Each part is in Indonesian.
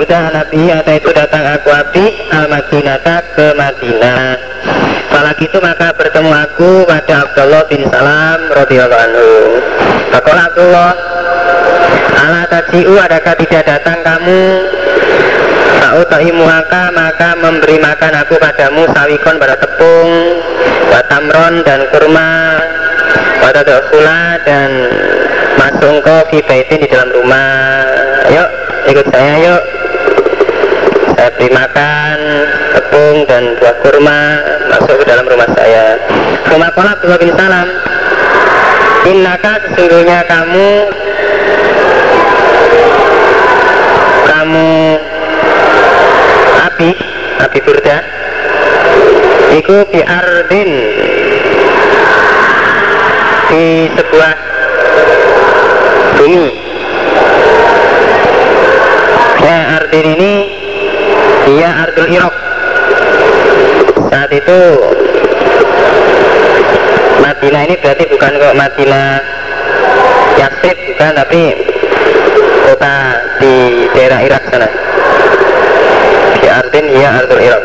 Burda Nabi atau itu datang aku Abi al Madinata ke Madinah. Salah itu maka bertemu aku pada Abdullah bin Salam radhiyallahu anhu. Fakola Abdullah Ala taji'u adakah tidak datang kamu? Sa'utaimuhaka maka memberi makan aku padamu sawikon pada tepung Watamron dan kurma Watadokula dan masuk engkau di dalam rumah. Yuk ikut saya yuk saya beri makan tepung dan buah kurma masuk ke dalam rumah saya. Rumah kolak Abdullah bin Salam. Innaka sesungguhnya kamu kamu api api burda. Iku biardin di sebuah bumi. Ya ardin ini dia ardul irok. Saat itu Madinah ini berarti bukan kok Madinah Yasrib bukan tapi kota di daerah Irak sana. Di Ardin ya Ardul Irak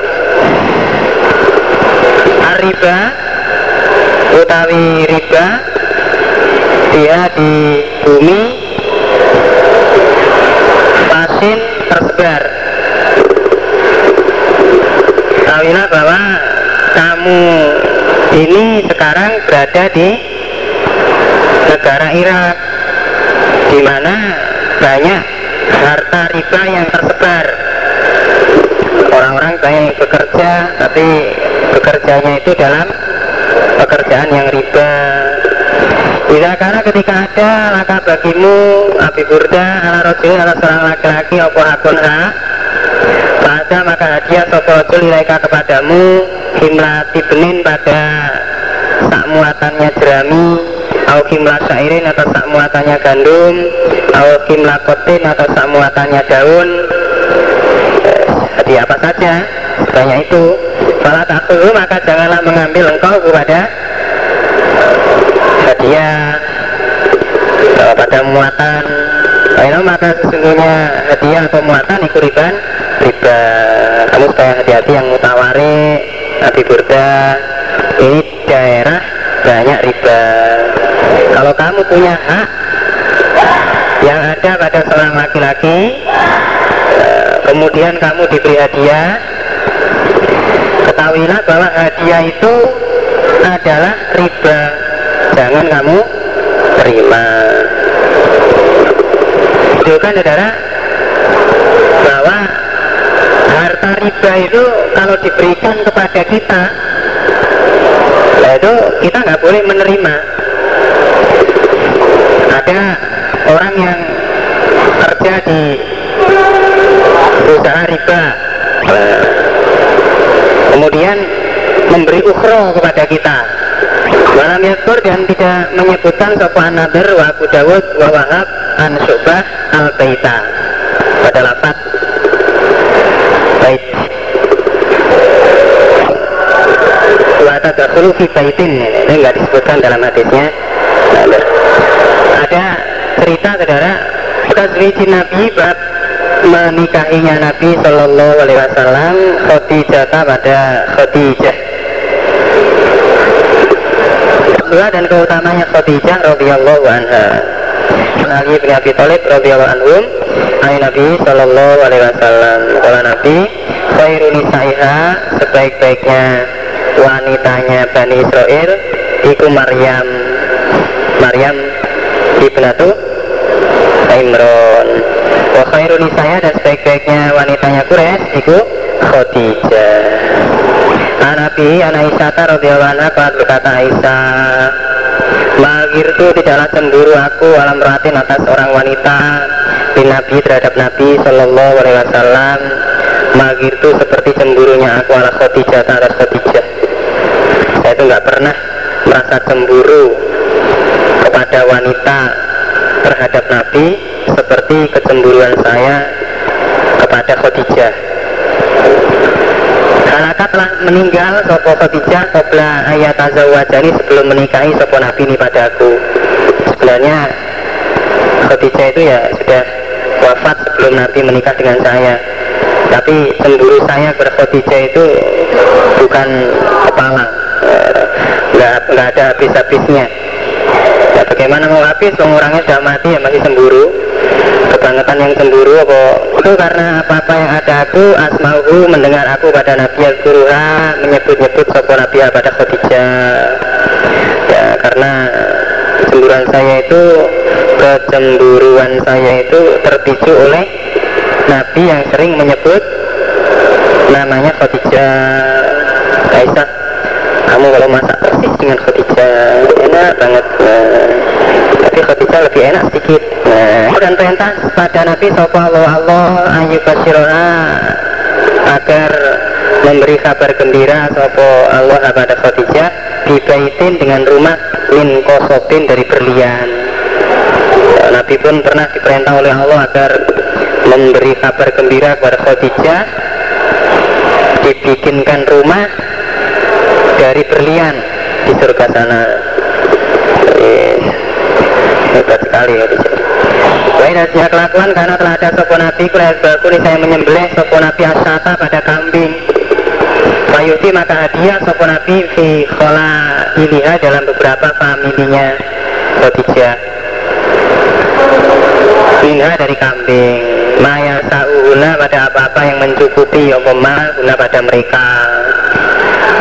Ariba utawi riba dia di bumi pasin tersebar tahuilah bahwa kamu ini sekarang berada di negara Irak di mana banyak harta riba yang tersebar. Orang-orang banyak bekerja tapi bekerjanya itu dalam pekerjaan yang riba. Tidak karena ketika ada laka bagimu api burda ala rojul ala seorang laki-laki opo hakun ha pada maka hadiah sopo rojul ilaika kepadamu. Himlati benin pada sak muatannya jerami. Au kimla syairin atau sak muatannya gandum. Au kimla kotin atau sak muatannya daun. Hadiah apa saja? Banyak itu. Fala takuhu maka janganlah mengambil engkau kepada hadiah. Pada muatan Ayo maka sesungguhnya hadiah atau muatan ikut riban riba kamu supaya hati-hati yang mutawari Nabi Burda. Ini daerah banyak riba. Kalau kamu punya hak yang ada pada seorang laki-laki kemudian kamu diberi hadiah ketahuilah bahwa hadiah itu adalah riba. Jangan kamu terima. Itu kan saudara bahwa riba itu kalau diberikan kepada kita itu kita nggak boleh menerima. Ada orang yang kerja di usaha riba. Kemudian memberi ukhro kepada kita. Malam yakur dan tidak menyebutkan sopan nadir wa Abu Dawud wa Wahab an Syubah al Baita pada lapat bait wa tadakhulu fi baitin ini enggak disebutkan dalam hadisnya. Ada cerita saudara. Tazwijin Nabi bab menikahinya Nabi Shallallahu Alaihi Wasallam Khadijah pada Khadijah. Kedua dan keutamanya Khadijah radhiyallahu anha Ali bin Abi Thalib radhiyallahu Ayat Nabi Shallallahu Alaihi Wasallam. Kalau Nabi Khairu nisaiha sebaik-baiknya wanitanya Bani Israel Iku Maryam. Maryam ibnatu Imron wa khairu nisaya dan sebaik-baiknya wanitanya Quraisy itu Khadijah. Anabi anak Aisyah radhiyallahu anha berkata Aisyah Itu tidaklah cemburu aku alam ratin atas orang wanita bin Nabi terhadap Nabi Shallallahu Alaihi Wasallam. Magir itu seperti cemburunya aku ala Khadijah atas Khadijah. Saya itu nggak pernah merasa cemburu kepada wanita terhadap Nabi seperti kecemburuan saya kepada Khadijah Halaka telah meninggal Sopo Khadijah Qabla ayat azawajani sebelum menikahi Sopo Nabi ini pada aku. Sebenarnya Khadijah itu ya sudah wafat sebelum Nabi menikah dengan saya. Tapi cemburu saya kepada Khadijah itu bukan kepala. Eh, nggak nggak ada habis-habisnya. Ya bagaimana mau habis? Orangnya sudah mati ya masih cemburu. Kebangetan yang cemburu apa itu karena apa-apa yang ada aku asma'u mendengar aku pada Nabi al-Quruha menyebut-nyebut sopo Nabi pada Khadijah. Ya karena cemburuan saya itu kecemburuan saya itu terpicu oleh Nabi yang sering menyebut namanya Khadijah. Aisyah kamu kalau masak persis dengan Khadijah enak banget nah, tapi Khadijah lebih enak sedikit. Nah, dan perintah pada Nabi Sopo Allah Allah ayu basyirona agar memberi kabar gembira Sopo Allah kepada Khadijah dibaitin dengan rumah min kosotin dari berlian. Nabi pun pernah diperintah oleh Allah agar memberi kabar gembira kepada Khadijah dibikinkan rumah dari berlian di surga sana. Hebat sekali Khadijah Baik dan kelakuan karena telah ada sopo nabi Kulai bakuli saya menyembelih sopo nabi asyata pada kambing. Fayuti maka hadiah sopo nabi Fi khola iliha dalam beberapa familinya Khadijah. Minha dari kambing. Maya sa'una pada apa-apa yang mencukupi Yokoma guna pada mereka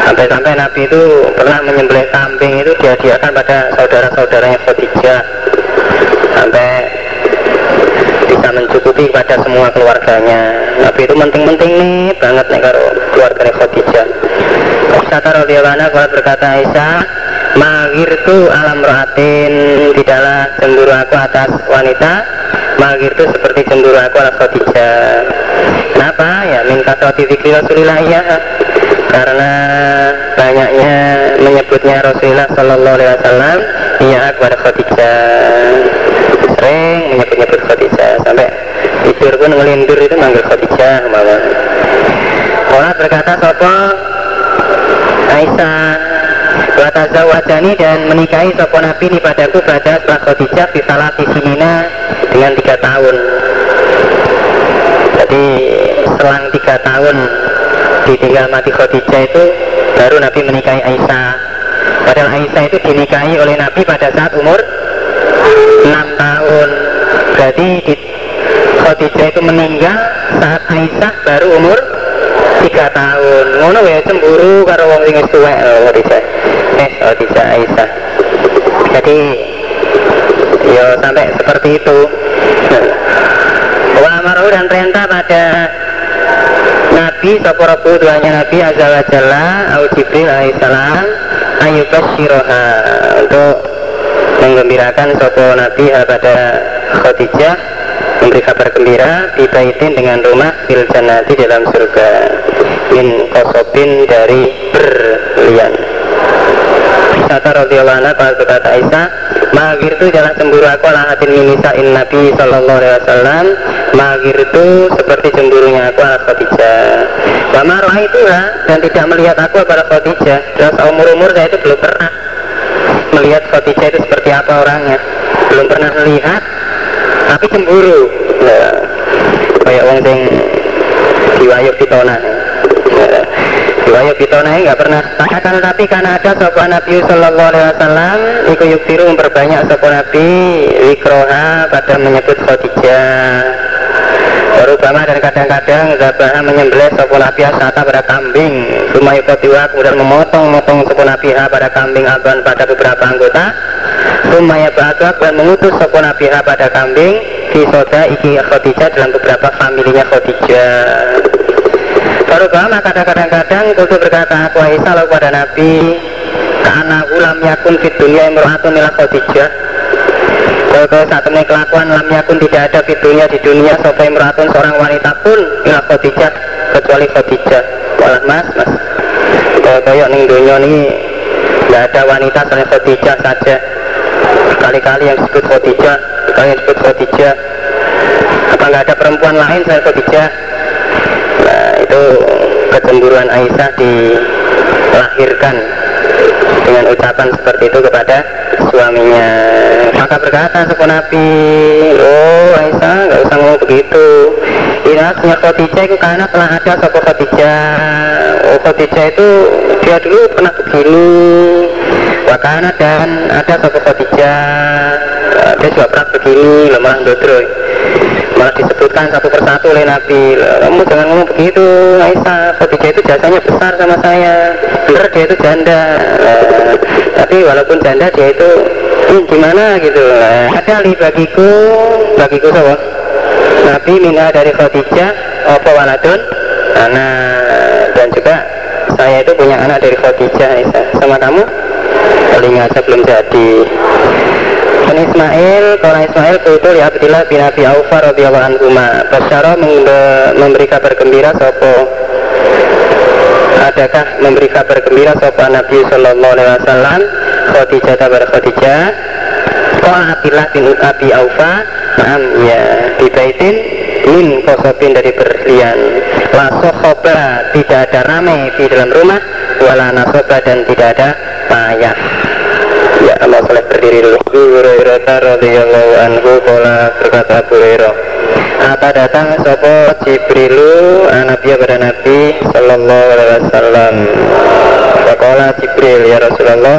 Sampai-sampai Nabi itu pernah menyembelih kambing itu dihadiahkan pada saudara-saudaranya Khadijah. Sampai bisa mencukupi kepada semua keluarganya. Nabi itu penting-penting nih banget nih kalau keluarganya Khadijah. Kata radhiyallahu kalau berkata Magir itu alam rohatin Tidaklah cemburu aku atas wanita Magir itu seperti cemburu aku atas Khadijah. Kenapa? Ya min kasrati zikri Rasulillah ya Karena banyaknya menyebutnya Rasulullah Sallallahu Alaihi Wasallam Iya kepada Khadijah. Sering menyebut-nyebut Khadijah Sampai tidur pun ngelindur itu manggil Khadijah malah Orang berkata Sopo? Aisyah wajani dan menikahi sopo nabi ini padaku pada setelah Khadijah di salah dengan tiga tahun. Jadi selang tiga tahun ditinggal mati Khadijah itu baru Nabi menikahi Aisyah. Padahal Aisyah itu dinikahi oleh Nabi pada saat umur 6 tahun. Berarti Khadijah itu meninggal saat Aisyah baru umur tiga tahun. Ngono ya cemburu karo wong sing wis tuwek lho Khadijah. Eh Khadijah Aisyah. Jadi ya sampai seperti itu. Wa amaru dan perintah pada Nabi Sopo Rabu tuanya Nabi Azza wa Jalla Au Jibril alaihissalam Ayubashiroha Untuk menggembirakan Sopo Nabi pada Khadijah memberi kabar gembira dibaitin dengan rumah fil jannati dalam surga. Min kosobin dari Kata radhiyallahu kalau berkata Aisyah. Magir itu jalan cemburu aku ala hatin in Nabi Sallallahu Alaihi Wasallam. Magir itu seperti cemburunya aku ala Khadijah. Roh itu dan tidak melihat aku pada Khadijah. Dan seumur-umur saya itu belum pernah melihat Khadijah itu seperti apa orangnya. Belum pernah melihat tapi cemburu. Nah, kayak wong sing diwayuk pitona nah, diwayuk pitona ini nggak pernah. Akan tapi karena ada sopan Nabi Sallallahu Alaihi Wasallam ikut yuktiru memperbanyak sopan Nabi wikroha pada menyebut Khadijah. Terutama dan kadang-kadang Zabah menyembelih sopan Nabi asata pada kambing. Suma yukotiwa kemudian memotong-motong sopan Nabi pada kambing aban pada beberapa anggota. Sumaya ba'adak dan mengutus sopo nabiha pada kambing di soda iki Khadijah dalam beberapa familinya Khadijah Baru maka kadang-kadang itu berkata aku Aisyah lalu pada Nabi Karena ulam yakun fit dunia imro'atun ila Khadijah kalau saat ini kelakuan lam yakun tidak ada fitunya di dunia Sopo imro'atun seorang wanita pun ila Khadijah Kecuali Khadijah Walah mas, mas. Kayak ning dunia ini Tidak ada wanita selain Khadijah saja. Kali-kali yang disebut Khadijah Kali yang disebut Khadijah Apa nggak ada perempuan lain selain Nah itu Aisyah dilahirkan dengan ucapan seperti itu kepada suaminya. Maka berkata sepuh Nabi. Oh Aisyah nggak usah ngomong begitu. Inasnya Khadijah itu karena telah ada sopo Khadijah. Oh, Khadijah itu dia dulu pernah begini. Wakana dan ada sopo Khadijah dia juga begini lemah dodro malah disebutkan satu persatu oleh Nabi kamu jangan ngomong begitu Aisyah Khadijah itu jasanya besar sama saya bener dia itu janda tapi walaupun janda dia itu hmm, gimana gitu ada li bagiku bagiku sama Nabi mina dari Khadijah apa waladun anak dan juga saya itu punya anak dari Khadijah Aisyah sama kamu paling aja belum jadi dan Ismail, kalau Ismail itu ya Abdillah bin Abi Aufar radhiyallahu anhu Basyara memberi kabar gembira sopo Adakah memberi kabar gembira sopo Nabi Sallallahu Alaihi Wasallam? Khadijah tabar Khadijah. Kalau Abdillah bin Abi Aufa Naam ya di baitin min kosobin dari berlian. La sohoba tidak ada ramai di dalam rumah Wala nasoba dan tidak ada payah Allah soleh berdiri dulu. Abu Hurairah radhiyallahu anhu Kola berkata Abu Hurairah Apa datang sopo Jibrilu Nabi pada Nabi Sallallahu alaihi wasallam? Wakola Jibril ya Rasulullah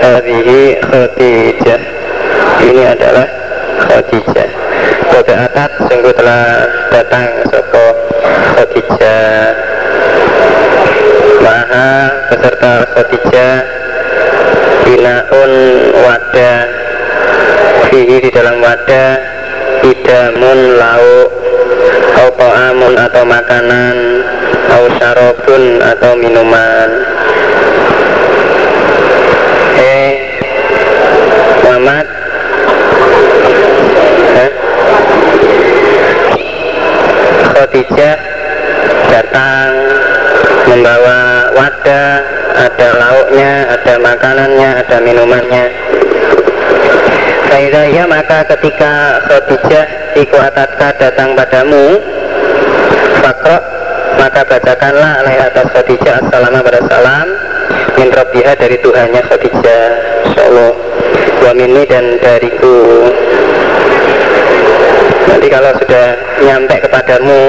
Hadihi Khadijah. Ini adalah Khadijah. Kode atat sungguh telah datang sopo Khadijah. Maha beserta Khadijah binaun wadah fihi di dalam wadah idamun lauk atau amun atau makanan atau syarobun atau minuman. Eh Muhammad? Eh? Khadijah datang membawa wadah ada lauknya, ada makanannya, ada minumannya. Faidahya maka ketika Khadijah ikuatatka datang padamu Fakro maka bacakanlah alaih atas Khadijah Assalamu pada salam Min Rabbiha dari Tuhannya Khadijah Insyaallah. Wa minni dan dariku. Nanti kalau sudah nyampe kepadamu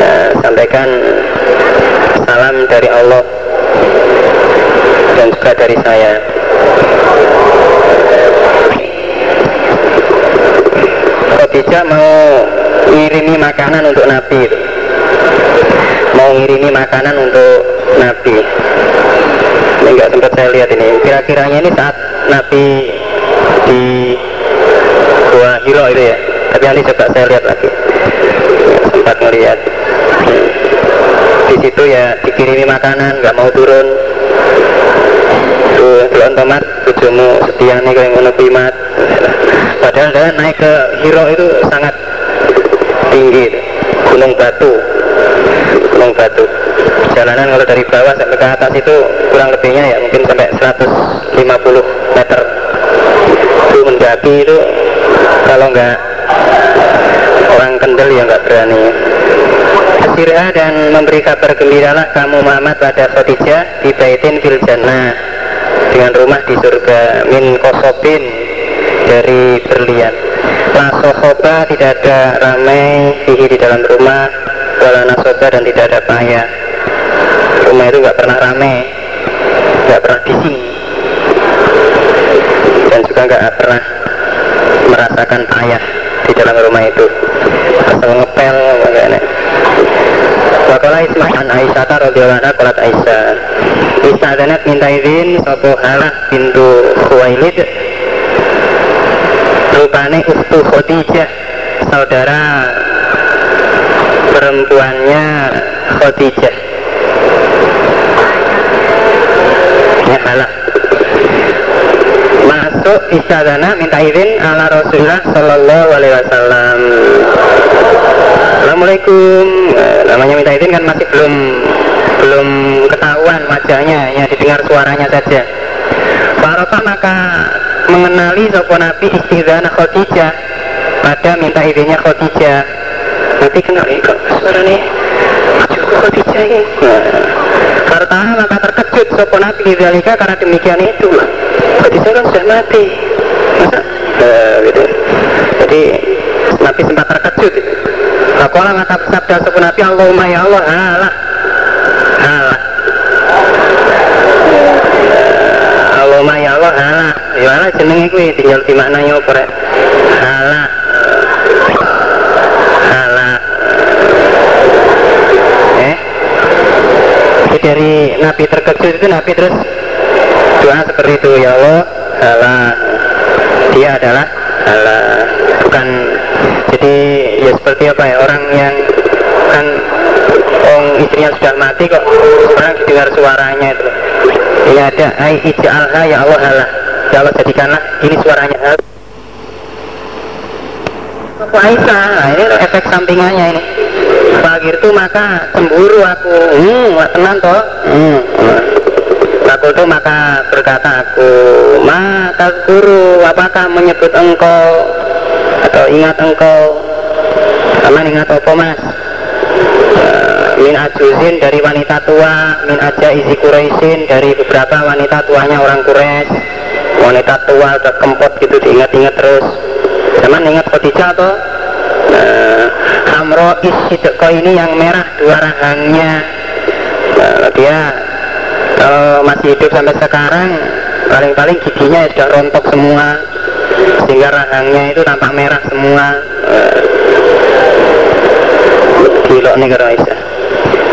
ya, Sampaikan salam dari Allah dan juga dari saya. Khadijah mau ngirimi makanan untuk Nabi. Mau ngirimi makanan untuk Nabi. Ini nggak sempat saya lihat ini. Kira-kiranya ini saat Nabi di Gua Hiro itu ya. Tapi nanti coba saya lihat lagi. Sempat melihat di situ ya dikirimi makanan nggak mau turun. Tuh tuan tomat tujumu setia nih kayak ngono primat padahal dia naik ke Hiro itu sangat tinggi gunung batu. Gunung batu. Perjalanan kalau dari bawah sampai ke atas itu kurang lebihnya ya mungkin sampai 150 meter. Itu mendaki itu kalau nggak orang kendel ya nggak berani Sirah dan memberi kabar gembiralah kamu Muhammad pada Khadijah di baitin fil dengan rumah di surga min kosobin dari berlian. La sohoba tidak ada ramai di dalam rumah wala nasoba dan tidak ada payah. Rumah itu nggak pernah ramai nggak pernah bising dan juga nggak pernah merasakan payah di dalam rumah itu. Asal ngepel makanya Wakala Ismail an Aisyah radhiyallahu anha qalat Aisyah Istadanat minta izin satu halah pintu Khuwailid. Rupane ukhtu Khadijah saudara perempuannya Khadijah. Ya halah masuk istadana minta izin ala Rasulullah Sallallahu Alaihi Wasallam Assalamualaikum. Eh, namanya minta izin kan masih belum belum ketahuan wajahnya. Ya didengar suaranya saja. Barokah maka mengenali sopo Nabi istidana Khadijah. Pada minta izinnya Khadijah. Nanti kenal ini kok suaranya cukup Khadijah ini? Karena maka terkejut sopo Nabi Zalika karena demikian itu Khadijah kan sudah mati? Masa? Uh, gitu. Jadi Nabi sempat terkejut Fakola maka bersabda sepun Nabi Allahumma ya Allah halah halah Allahumma ya Allah halah ya Allah jenenge kuwi tinggal di maknanya apa rek? Halah halah eh? Jadi dari Nabi terkejut itu Nabi terus doa seperti itu ya Allah halah dia adalah halah bukan jadi ya seperti apa ya orang yang kan orang istrinya sudah mati kok orang didengar suaranya itu. Ini ada ai ij'alha ya Allah halah. Ya Allah jadikanlah ini suaranya Aku Aisyah, nah, ini efek sampingannya ini. Fakir itu maka cemburu aku. Hmm, tenang toh. Hmm. Aku itu maka berkata aku Maka guru apakah menyebut engkau Atau ingat engkau Aman ingat apa mas? Eh, Min ajuzin dari wanita tua Min aja isi Quraisyin Dari beberapa wanita tuanya orang Quraisy. Wanita tua udah kempot gitu diingat-ingat terus. Zaman ingat Khadijah atau uh, Hamro Isidko ini yang merah dua rahangnya. Nah, dia kalau masih hidup sampai sekarang paling-paling giginya ya sudah rontok semua sehingga rahangnya itu tampak merah semua. Gilok nih karo Aisyah.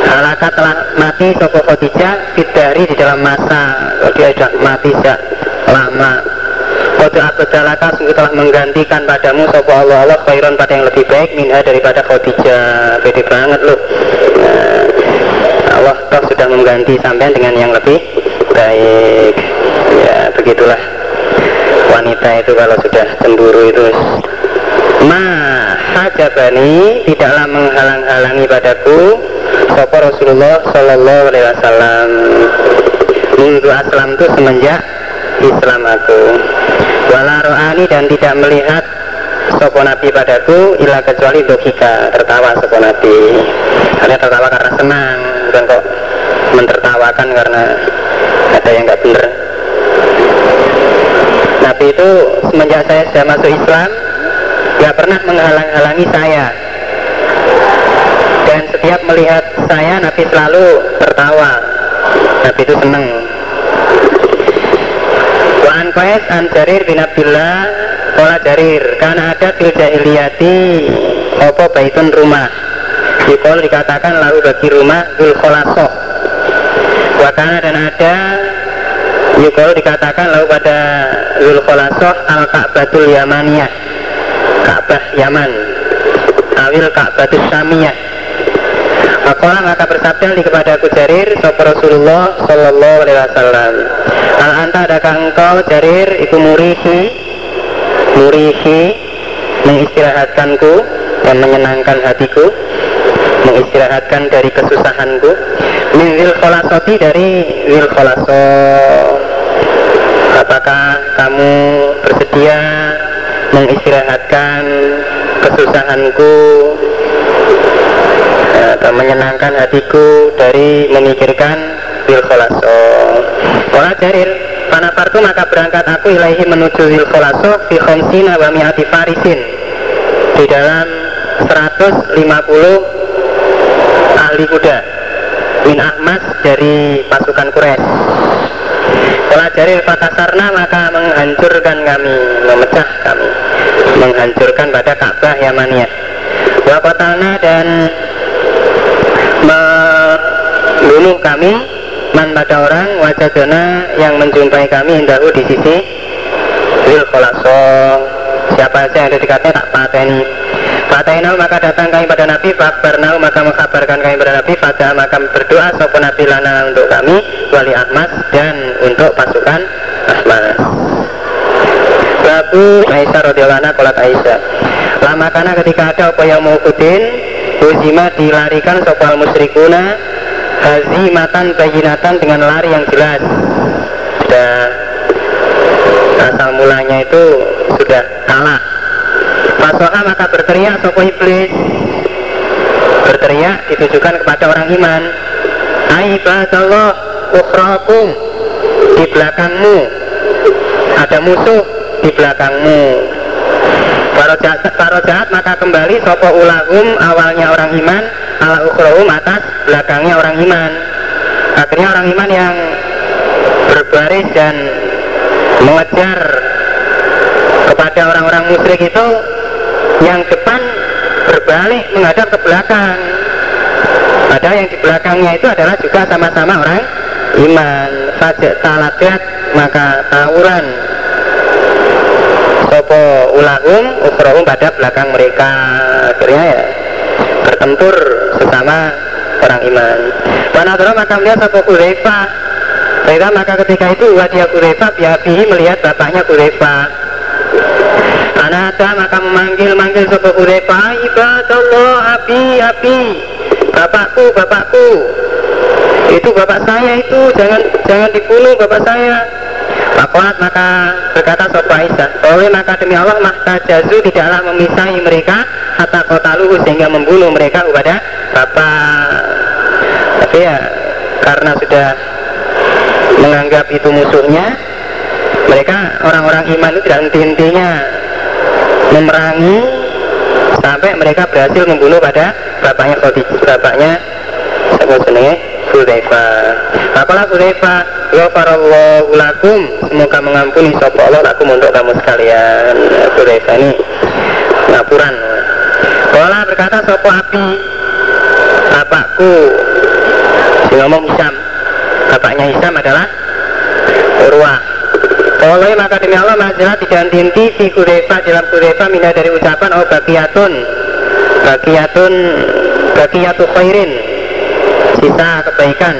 Halaka telah mati Soko Khadijah Fidari di dalam masa. Dia sudah mati sejak lama. Kode abdalaka sungguh telah menggantikan padamu Sopo Allah. Allah khairan pada yang lebih baik Minha daripada Khadijah. Beda banget loh. Nah, Allah toh sudah mengganti sampean dengan yang lebih baik. Ya begitulah Wanita itu kalau sudah cemburu itu Ma hajabani tidaklah menghalang-halangi padaku. Sopo Rasulullah Sallallahu Alaihi Wasallam. Minggu aslam itu semenjak Islam aku. Wala ro'ani dan tidak melihat Sopo Nabi padaku Ila kecuali dokika Tertawa Sopo Nabi. Karena tertawa karena senang Bukan kok mentertawakan karena Ada yang nggak bener Nabi itu semenjak saya sudah masuk Islam Gak pernah menghalang-halangi saya. Dan setiap melihat saya Nabi selalu tertawa. Nabi itu senang Wa'an Qais an Jarir bin Abdullah Kola Jarir Karena ada fil jahiliyati Opo baitun rumah? Yukol dikatakan lalu bagi rumah Zul Kholasoh. Wakana dan ada Yukol dikatakan lalu pada Zul Kholasoh Al Ka'batul Yamaniyah. Ka'bah Yaman. Awil Ka'batul Samiyah. Makola maka bersabda di kepada aku Jarir Sopo Rasulullah Sallallahu Alaihi Wasallam Al anta adakah engkau Jarir Iku murihi Murihi Mengistirahatkanku Dan menyenangkan hatiku Mengistirahatkan dari kesusahanku Min wil dari wil kholaso Apakah kamu bersedia Mengistirahatkan kesusahanku? Atau menyenangkan hatiku dari memikirkan wil kholaso Wala jarir Karena partu maka berangkat aku ilaihi menuju wil kholaso Fi khomsina wa mi'ati farisin. Di dalam 150 ahli kuda. Min Ahmas dari pasukan Quraisy. Jarir fatasarna maka menghancurkan kami Memecah kami Menghancurkan pada Ka'bah Yamaniyah. Wakotalna dan membunuh kami man pada orang wajadana yang menjumpai kami indahu di sisi wil kholaso siapa saja yang ada dekatnya tak pateni Fatainau maka datang kami pada Nabi. Fakbarnau maka mengkabarkan kami pada Nabi. Fata maka berdoa. Sopan Nabi lana untuk kami Wali Ahmas dan untuk pasukan Ahmas Babu Aisyah radhiyallahu anha kolat Aisyah. Lama karena ketika ada apa yang mau ikutin Uzima dilarikan sopal musyrikuna Hazimatan bayinatan dengan lari yang jelas. Sudah Asal mulanya itu sudah kalah Fasoha maka berteriak sopo iblis? Berteriak ditujukan kepada orang iman. Aibadallah ukhrakum Di belakangmu. Ada musuh di belakangmu. Para jahat maka kembali sopo ulahum awalnya orang iman ala ukhrohum atas belakangnya orang iman. Akhirnya orang iman yang berbaris dan mengejar kepada orang-orang musyrik itu yang depan berbalik menghadap ke belakang. Ada yang di belakangnya itu adalah juga sama-sama orang iman. Fajak talagat maka tawuran. Sopo ulahum ukhrohum pada belakang mereka. Akhirnya ya bertempur sesama orang iman. Wanadro maka melihat sopo Kurefa Mereka maka ketika itu wadia Kurefa biabihi melihat bapaknya Kurefa Anada maka memanggil-manggil sopo Kurefa Ibadallah api api Bapakku bapakku. Itu bapak saya itu Jangan jangan dibunuh bapak saya. Fakuat maka berkata Sopo Aisyah Oleh maka demi Allah maka jazu tidaklah memisahi mereka Hatta kota luhu sehingga membunuh mereka kepada Bapak. Tapi ya karena sudah menganggap itu musuhnya Mereka orang-orang iman itu tidak henti-hentinya Memerangi Sampai mereka berhasil membunuh pada bapaknya Khadijah Bapaknya Siapa senengnya Hudaifa Apalah Hudaifa Ghafarallahu lakum. Semoga mengampuni sopa Allah lakum untuk kamu sekalian. Hudaifa ini Ngapuran. Kala berkata sopa api? Bapakku. Si ngomong Hisam Bapaknya Hisam adalah Urwah Kalau maka demi Allah majalah tidak henti Fi Hudaifa dalam Hudaifa Mina dari ucapan Oh bakiyatun. Bakiyatun Bakiyatu khairin. Sisa kebaikan.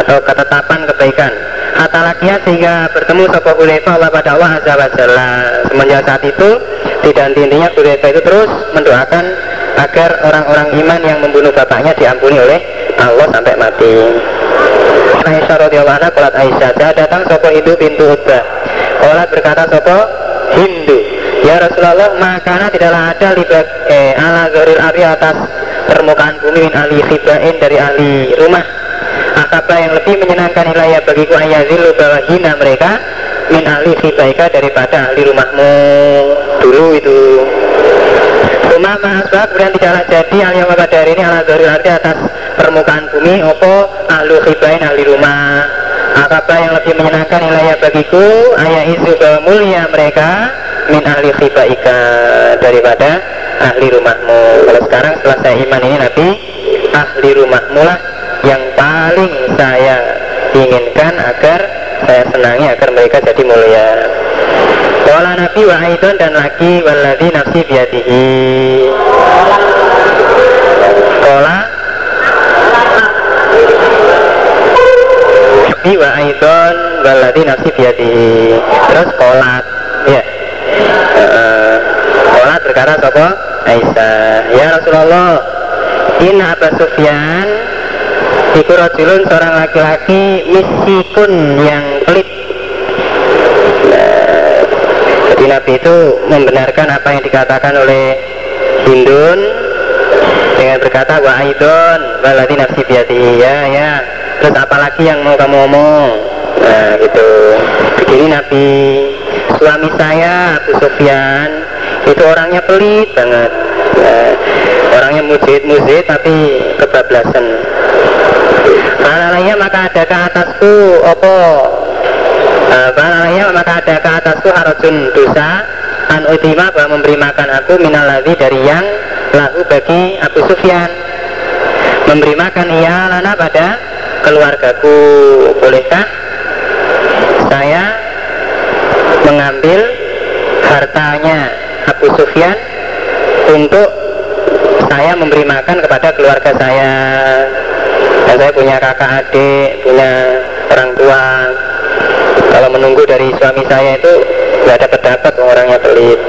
Atau ketetapan kebaikan. Atalakia sehingga bertemu sopo Hulaifa Allah pada Allah Azza wa Jalla. Semenjak saat itu tidak intinya Hulaifa itu terus mendoakan agar orang-orang iman yang membunuh bapaknya diampuni oleh Allah sampai mati. Aisyah radhiyallahu anha kolat Aisyah. Datang sopo Hindu pintu Utbah kolat berkata sopo Hindu. Ya Rasulullah makana tidaklah ada libak eh, ala goril ari atas permukaan bumi min ahli khibain dari ahli rumah. Apa yang lebih menyenangkan ilayah bagiku ayazilu bahwa hina mereka min ahli khibaika daripada ahli rumahmu? Dulu itu. Rumah mahasbah kemudian tidaklah jadi al pada hari ini ala dari arti atas permukaan bumi opo ahli khibain ahli rumah. Apa yang lebih menyenangkan ilayah bagiku? Ayah isu mulia mereka min ahli khibaika daripada ahli rumahmu. Kalau sekarang setelah saya iman ini Nabi ahli rumahmu lah yang paling saya inginkan agar saya senangi agar mereka jadi mulia. Kala Nabi wa dan lagi waladhi nafsi biadihi Waladhi nafsi biadihi Terus kolat Ya Kolat berkata sopo Aisyah. Ya Rasulullah in Abu Sufyan Iku rojulun seorang laki-laki misikun yang pelit. Nah, Jadi Nabi itu membenarkan apa yang dikatakan oleh Hindun Dengan berkata wa aidon waladi nafsi biati ya ya. Terus apalagi yang mau kamu ngomong Nah gitu Begini Nabi. Suami saya Abu Sufyan itu orangnya pelit banget. Ya, orangnya mujid-mujid tapi kebablasan. Panalanya maka ada ke atasku opo uh, Panalanya maka ada ke atasku harajun dosa. An utima bahwa memberi makan aku minalawi dari yang lahu bagi Abu Sufyan. Memberi makan ia lana pada keluargaku. Bolehkah saya mengambil hartanya Abu Sufyan untuk saya memberi makan kepada keluarga saya. Dan saya punya kakak adik punya orang tua. Kalau menunggu dari suami saya itu nggak ada pendapat orangnya pelit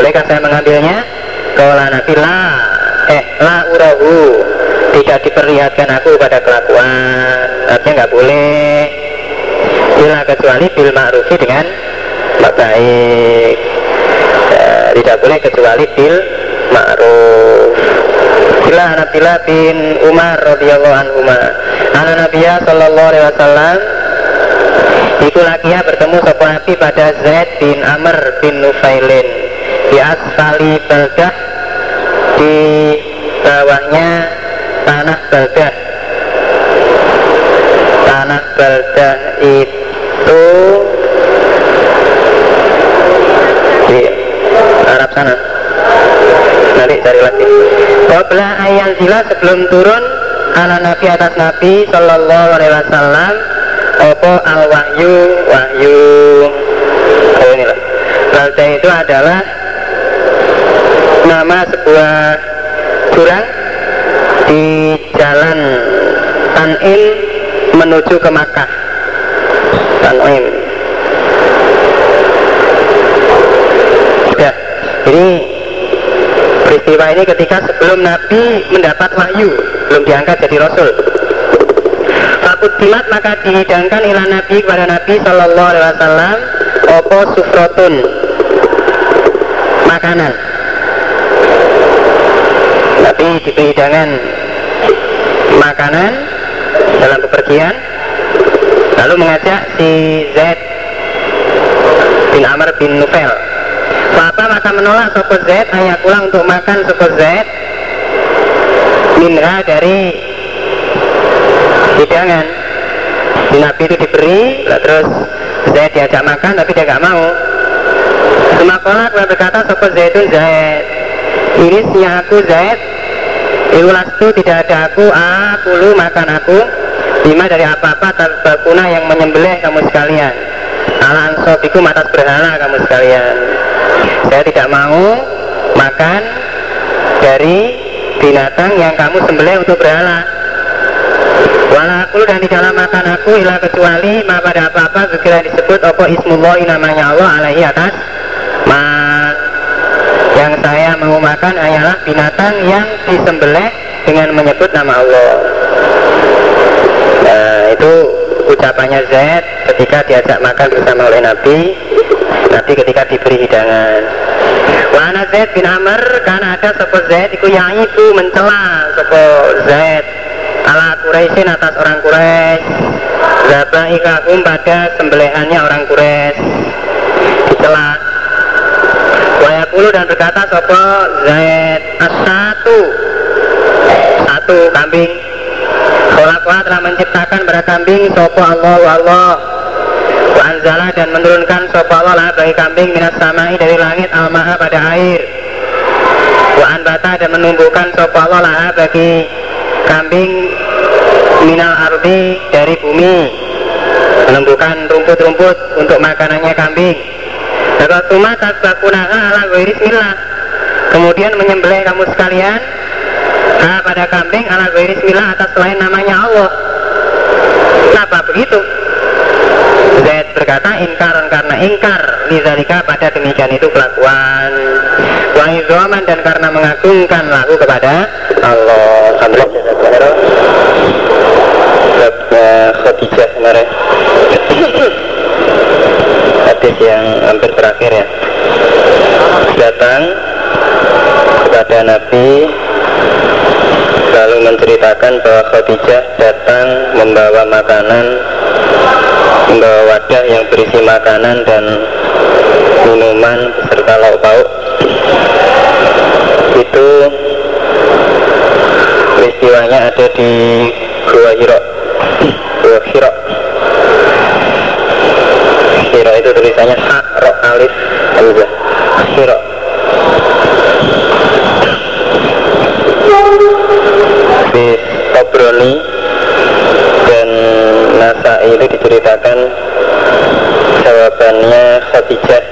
bolehkah saya mengambilnya? Kalau nabi la. Eh la urahu. Tidak diperlihatkan aku pada kelakuan. Artinya nggak boleh bila kecuali bil ma'rufi dengan baik. Tidak boleh kecuali bil ma'ruf. Bila Nabilah bin Umar radhiyallahu anhu Ana Nabiya sallallahu alaihi wasallam Iku lagi ya bertemu sopo Nabi pada Zaid bin Amr bin Nufailin. Di asfali Baldah di bawahnya tanah Baldah. Tanah Baldah itu di Sana nanti cari lagi. Qabla ayat zila sebelum turun ala Nabi atas Nabi Sallallahu Alaihi Wasallam Opo al wahyu. Wahyu oh inilah itu adalah nama sebuah jurang di jalan Tanim menuju ke Makkah. Tanim ini peristiwa ini ketika sebelum Nabi mendapat wahyu belum diangkat jadi Rasul. Fakutimat maka dihidangkan ilah Nabi kepada Nabi Sallallahu Alaihi Wasallam Opo sufrotun? Makanan. Nabi diberi hidangan Makanan Dalam bepergian Lalu mengajak si Zaid Bin Amr bin Nufel Apa maka menolak Sopo Zaid Ayah pulang untuk makan Sopo Zaid Minha dari hidangan. Si Nabi itu diberi terus saya diajak makan tapi dia nggak mau. Semakola kemudian berkata Sopo Zaidun Zaid Irisnya aku Zaid Iulastu tidak ada aku. Aku lu makan aku. Lima dari apa-apa Tabakuna yang menyembelih kamu sekalian. Ala ansobiku atas berhala kamu sekalian Saya tidak mau Makan Dari binatang yang kamu sembelih untuk berhala. Walakul dan tidaklah makan aku ilah kecuali ma pada apa-apa segera disebut opo ismullahi namanya Allah alaihi atas. Ma yang saya mau makan hanyalah binatang yang disembelih dengan menyebut nama Allah. Nah itu ucapannya Zaid ketika diajak makan bersama oleh Nabi Nabi ketika diberi hidangan. Wana Zaid bin Amr karena ada sopo Zaid itu yang itu mencela sopo Zaid. Ala Quraisyin atas orang Quraisy. Zabaikahum pada sembelihannya orang Quraisy. Dicela. Wayakulu dan berkata sopo Zaid satu satu kambing. Kholakwa telah menciptakan pada kambing sopo Allah Allah Wa dan menurunkan sopo Allah lah bagi kambing minas samai dari langit al pada air. Wa anbata dan menumbuhkan sopo Allah lah bagi kambing minal ardi dari bumi. Menumbuhkan rumput-rumput untuk makanannya kambing. Tuma tasbakunaha ala bismillah. Kemudian menyembelih kamu sekalian nah, pada kambing ala bismillah atas selain namanya Allah. Kenapa begitu? Berkata ingkar karena ingkar Nizalika pada demikian itu kelakuan. Wahizoman dan karena mengagungkan lagu kepada Allah. Khadijah kemarin. Hadis yang hampir terakhir ya. Datang kepada Nabi Lalu menceritakan bahwa Khadijah datang membawa makanan Membawa wadah yang berisi makanan dan minuman beserta lauk pauk Itu peristiwanya ada di Gua Hiro Gua Hiro Hiro itu tulisannya ha ro alif. Hamzah Hiro di Tobroni dan Nasa itu diceritakan jawabannya Khadijah.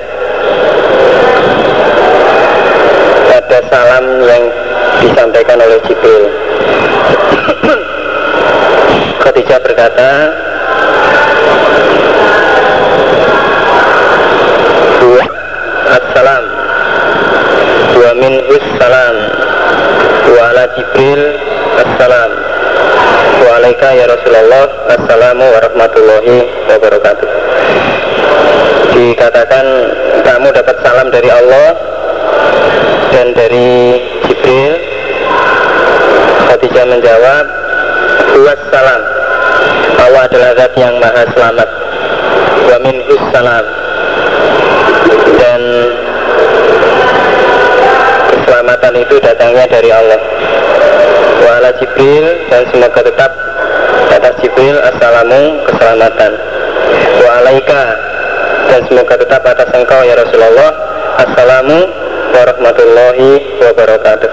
Ada salam yang disampaikan oleh Jibril. Khadijah berkata assalam. Dua minhus salam. Wa ala Jibril assalam wa alaika ya Rasulullah. Assalamu warahmatullahi wabarakatuh. Dikatakan kamu dapat salam dari Allah dan dari Jibril. Khadijah menjawab salam. Allah adalah zat yang maha selamat. Salam. Dan keselamatan itu datangnya dari Allah. Wa ala Jibril dan semoga tetap atas Jibril assalamu keselamatan. Wa alaika dan semoga tetap atas engkau ya Rasulullah. Assalamu warahmatullahi wabarakatuh.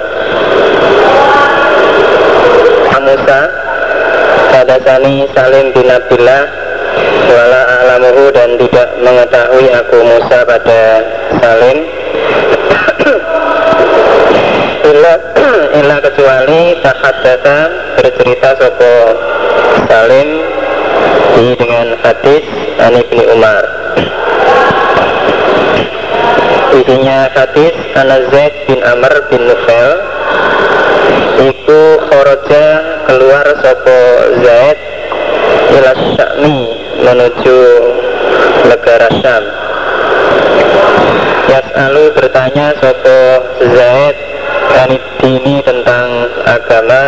Musa Hadasani Salim bin Abdullah Wala alamuhu dan tidak mengetahui aku Musa pada Salim Illa, illa kecuali tahad data bercerita sopo Salim di dengan hadis Ani bin Umar. Isinya hadis Ana Zaid bin Amr bin Nufel. Iku khoroja keluar sopo Zaid ila Syami menuju negara Syam. Yas'alu bertanya sopo Zaid ini tentang agama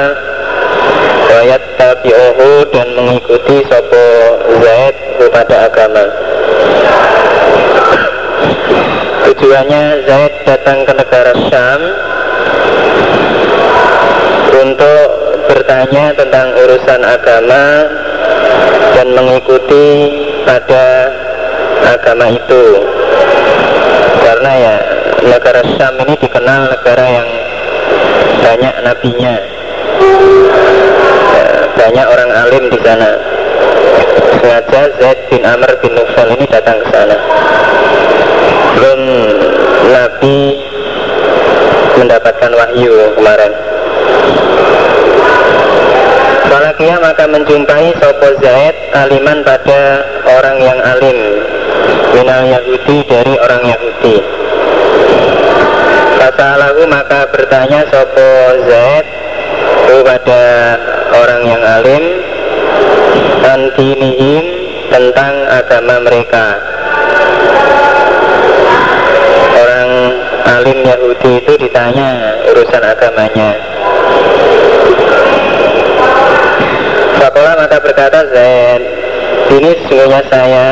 Wayat tabi'uhu dan mengikuti sopo Zaid kepada agama. Tujuannya Zaid datang ke negara Syam untuk bertanya tentang urusan agama dan mengikuti pada agama itu. Karena ya negara Syam ini dikenal negara yang banyak nabinya. Ya, banyak orang alim di sana. Sengaja Zaid bin Amr bin Nufal ini datang ke sana. Belum Nabi mendapatkan wahyu kemarin. Walakia maka menjumpai Sopo Zaid aliman pada orang yang alim. Minal Yahudi dari orang Yahudi Fasalahu maka bertanya Sopo Zaid? Kepada orang yang alim Antinihim tentang agama mereka. Orang alim Yahudi itu ditanya urusan agamanya. Fakola maka berkata Zaid Ini sesungguhnya saya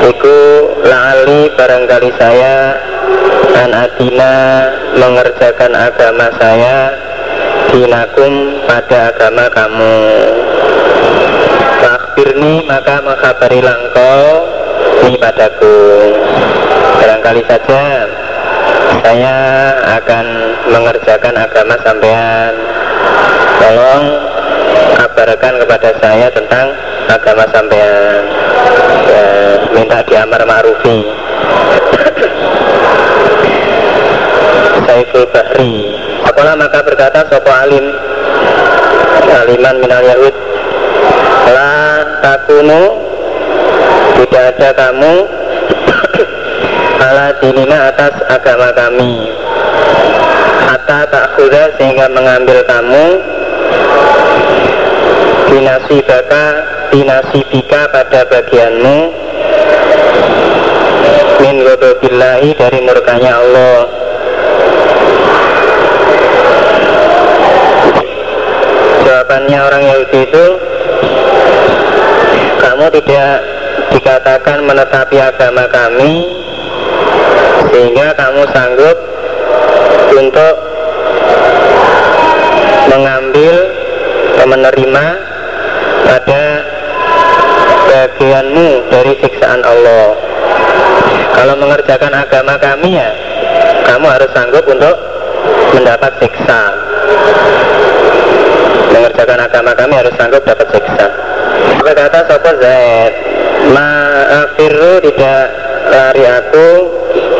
Iku lali barangkali saya An adina mengerjakan agama saya Dinakum pada agama kamu. Fakbirni maka mengkabari langkau Ini padaku. Barangkali saja Saya akan mengerjakan agama sampean. Tolong kabarkan kepada saya tentang agama sampean. Ya, minta diamar ma'rufi. Saiful Bahri. Apalah maka berkata Sopo Alim? Aliman minal Yahud. La takunu Tidak ada kamu Ala dinina atas agama kami. Hatta tak sehingga mengambil kamu dinasibaka dinasibika pada bagianmu. Min godobillahi dari murkanya Allah. Jawabannya orang Yahudi itu kamu tidak dikatakan menetapi agama kami sehingga kamu sanggup untuk mengambil menerima pada bagianmu dari siksaan Allah. Kalau mengerjakan agama kami ya kamu harus sanggup untuk mendapat siksa. Mengerjakan agama kami harus sanggup dapat siksa. Berkata Sopo Zaid. Ma'afiru tidak lari aku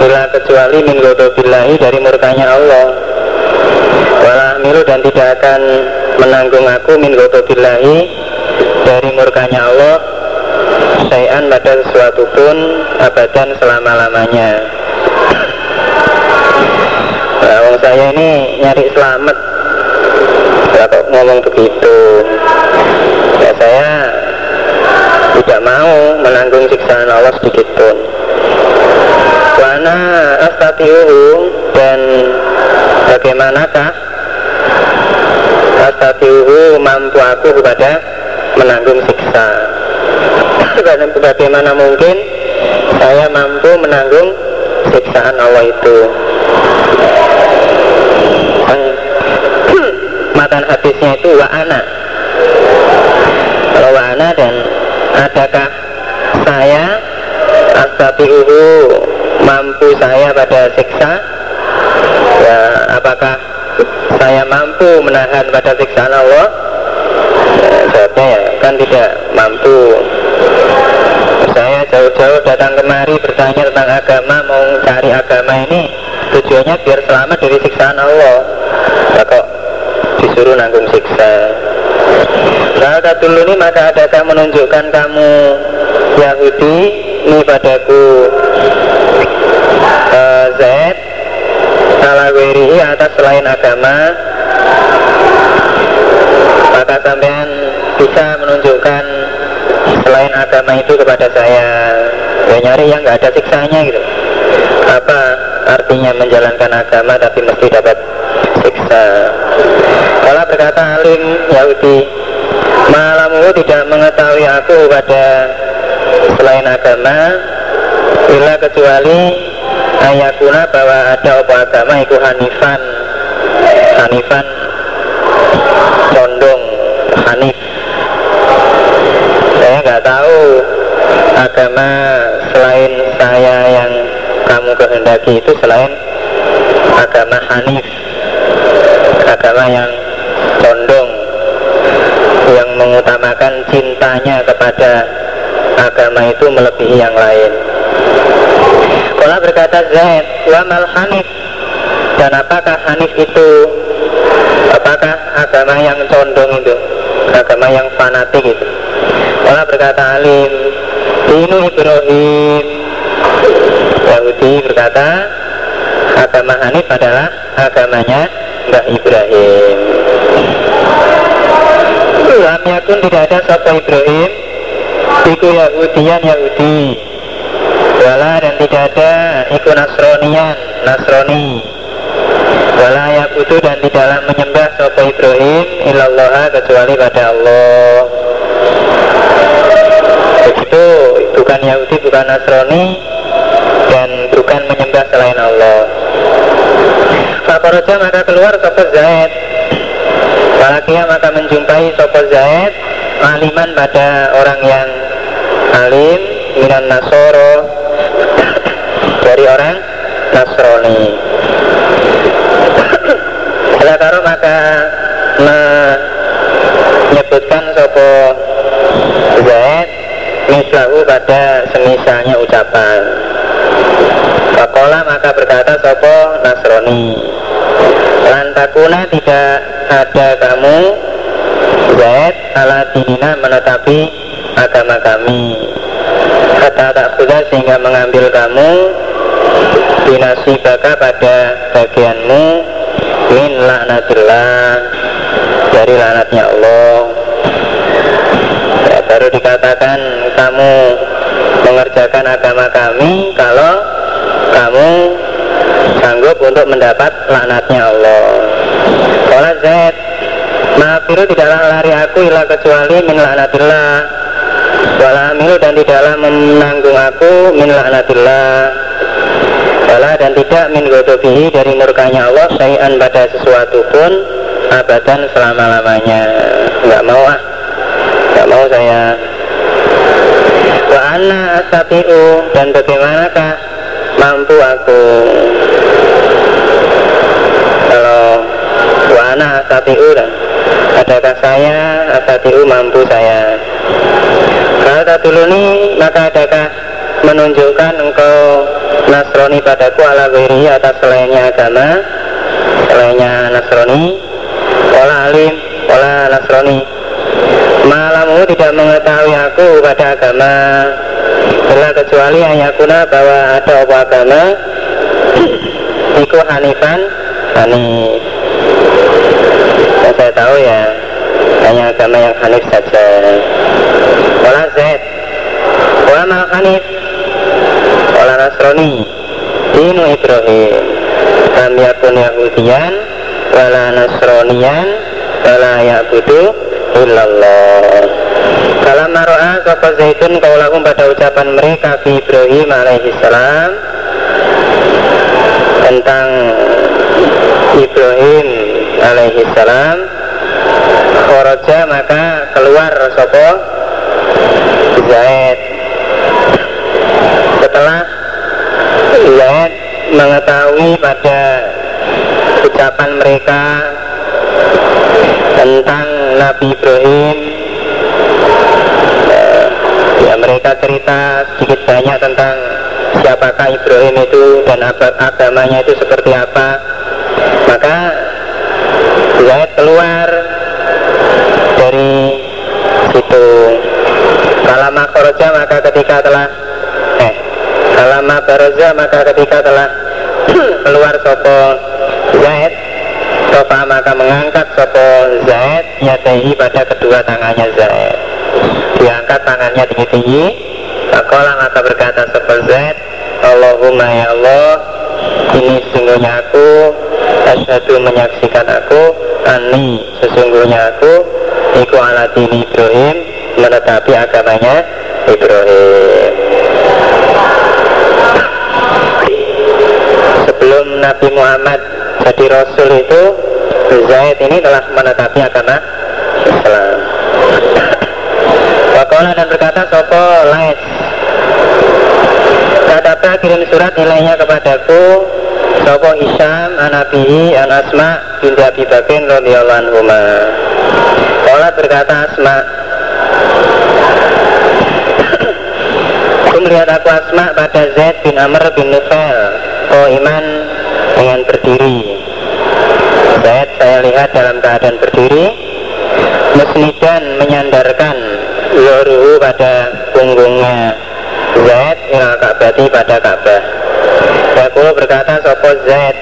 bila kecuali min billahi dari murkanya Allah. Walah milu dan tidak akan menanggung aku min billahi dari murkanya Allah sayan pada sesuatu pun abadan selama-lamanya. Nah, saya ini nyari selamat. Ya kok ngomong begitu? Ya saya tidak mau menanggung siksaan Allah sedikit pun. Wana astatiuhu dan bagaimanakah astatiuhu mampu aku kepada menanggung siksa bagaimana mungkin saya mampu menanggung siksaan Allah itu. Matan hadisnya itu wa'ana kalau wa'ana dan adakah saya astabi'uhu mampu saya pada siksa? Ya apakah saya mampu menahan pada siksaan Allah ya, jawabnya ya kan tidak mampu. Saya jauh-jauh datang kemari bertanya tentang agama mau cari agama ini. Tujuannya biar selamat dari siksaan Allah. Ya kok disuruh nanggung siksa? Kalau dulu ini maka adakah menunjukkan kamu Yahudi? Ini padaku. Uh, Z ala atas selain agama maka sampean bisa menunjukkan selain agama itu kepada saya. Ya nyari yang nggak ada siksanya gitu. Apa artinya menjalankan agama tapi mesti dapat siksa? Kalau berkata alim Yahudi malamu tidak mengetahui aku pada selain agama bila kecuali ayakuna bahwa ada apa agama itu hanifan. Hanifan condong hanif saya nggak tahu agama selain saya yang kamu kehendaki itu selain agama hanif agama yang condong yang mengutamakan cintanya kepada agama itu melebihi yang lain. Kala berkata Zaid wa mal hanif? Dan apakah hanif itu apakah agama yang condong itu agama yang fanatik itu. Kala berkata Alim Dinu Ibrahim. Yahudi berkata agama Hanif adalah agamanya Mbak Ibrahim. Lam yakun tidak ada sapa Ibrahim Iku Yahudian Yahudi. Wala dan tidak ada Iku Nasronian Nasroni Wala yakutu dan tidaklah menyembah sapa Ibrahim Ilallah kecuali pada Allah. Begitu bukan Yahudi bukan Nasrani Dan bukan menyembah selain Allah. Fakoroja maka keluar Sopo Zaid. Walakia maka menjumpai Sopo Zaid Aliman pada orang yang alim Minan Nasoro. Dari orang Nasrani Karo maka menyebutkan Sopo Zaid Mislahu pada semisalnya ucapan. Fakola maka berkata Sopo Nasroni Lantakuna tidak ada kamu Zaid ala dinina menetapi agama kami. Kata tak kuda sehingga mengambil kamu Dinasi baka pada bagianmu Min laknatillah Dari laknatnya Allah. Ya, Baru dikatakan kamu mengerjakan agama kami Kalau kamu sanggup untuk mendapat laknatnya Allah. Kalau Zaid Maafiru tidaklah lari aku ilah kecuali min laknatillah Walamilu dan tidaklah menanggung aku min laknatillah Wala dan tidak min dari murkanya Allah Sayan pada sesuatu pun abadan selama-lamanya. Enggak mau ah. Enggak mau saya. Wa anna asatiu dan bagaimanakah mampu aku? Kalau wa anna asatiu dan adakah saya asatiu mampu saya? Kalau tak ini maka adakah menunjukkan engkau Nasrani padaku ala wiri atas selainnya agama selainnya Nasrani Ola alim, ola Nasrani. Malamu tidak mengetahui aku pada agama Bila kecuali ayakuna bahwa ada apa agama Iku Hanifan Hanif. Yang saya tahu ya Hanya agama yang Hanif saja. Ola Z mal Hanif Ola Nasrani Dinu Ibrahim. Lam yakun Yahudian Wala Nasronian Wala Yabudu illallah. Dalam maro'a sopa zaitun kaulakum pada ucapan mereka fi Ibrahim alaihi salam tentang Ibrahim alaihi salam. Khoroja maka keluar sopo Zaid. Setelah Zaid mengetahui pada ucapan mereka tentang Nabi Ibrahim. Eh, ya mereka cerita sedikit banyak tentang siapakah Ibrahim itu dan agamanya itu seperti apa. Maka Zaid keluar dari situ. Kalama khoroja maka ketika telah Kalama baroza maka ketika telah keluar sopo Zaid Sofa maka mengangkat sopo Zaid Yatehi pada kedua tangannya Zaid. Diangkat tangannya tinggi-tinggi. Fakola maka berkata sopo Zaid Allahumma ya Allah Ini sesungguhnya aku Asyhadu menyaksikan aku Ani sesungguhnya aku Iku ala dini Ibrahim Menetapi agamanya Ibrahim Sebelum Nabi Muhammad jadi Rasul itu Zaid ini telah menetapi agama Islam. Wakola dan berkata Sopo Lais? Kadapa kirim surat nilainya kepadaku Sopo Hisham Anabihi An Asma Binti Abi Bakrin radhiyallahu Kolat berkata Asma. Aku melihat aku Asma pada Zaid bin Amr bin Nufail Oh iman dengan berdiri. Zaid saya lihat dalam keadaan berdiri Musnidan menyandarkan Zoruhu pada punggungnya. Zaid ilal Ka'bati pada Ka'bah. Yakulu berkata Sopo Zaid?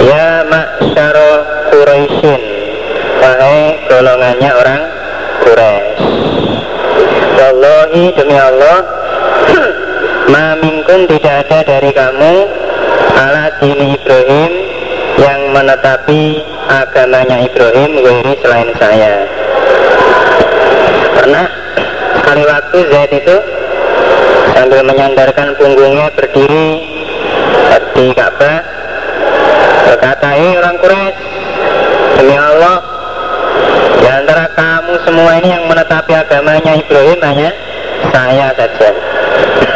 Ya maksyaro Quraisyin. Wahai golongannya orang Quraisy. Wallahi demi Allah Ma minkum tidak ada dari kamu ala dini Ibrahim yang menetapi agamanya Ibrahim wiri selain saya. Pernah sekali waktu Zaid itu sambil menyandarkan punggungnya berdiri di Ka'bah berkata hei orang Quraisy demi Allah di antara kamu semua ini yang menetapi agamanya Ibrahim hanya saya saja.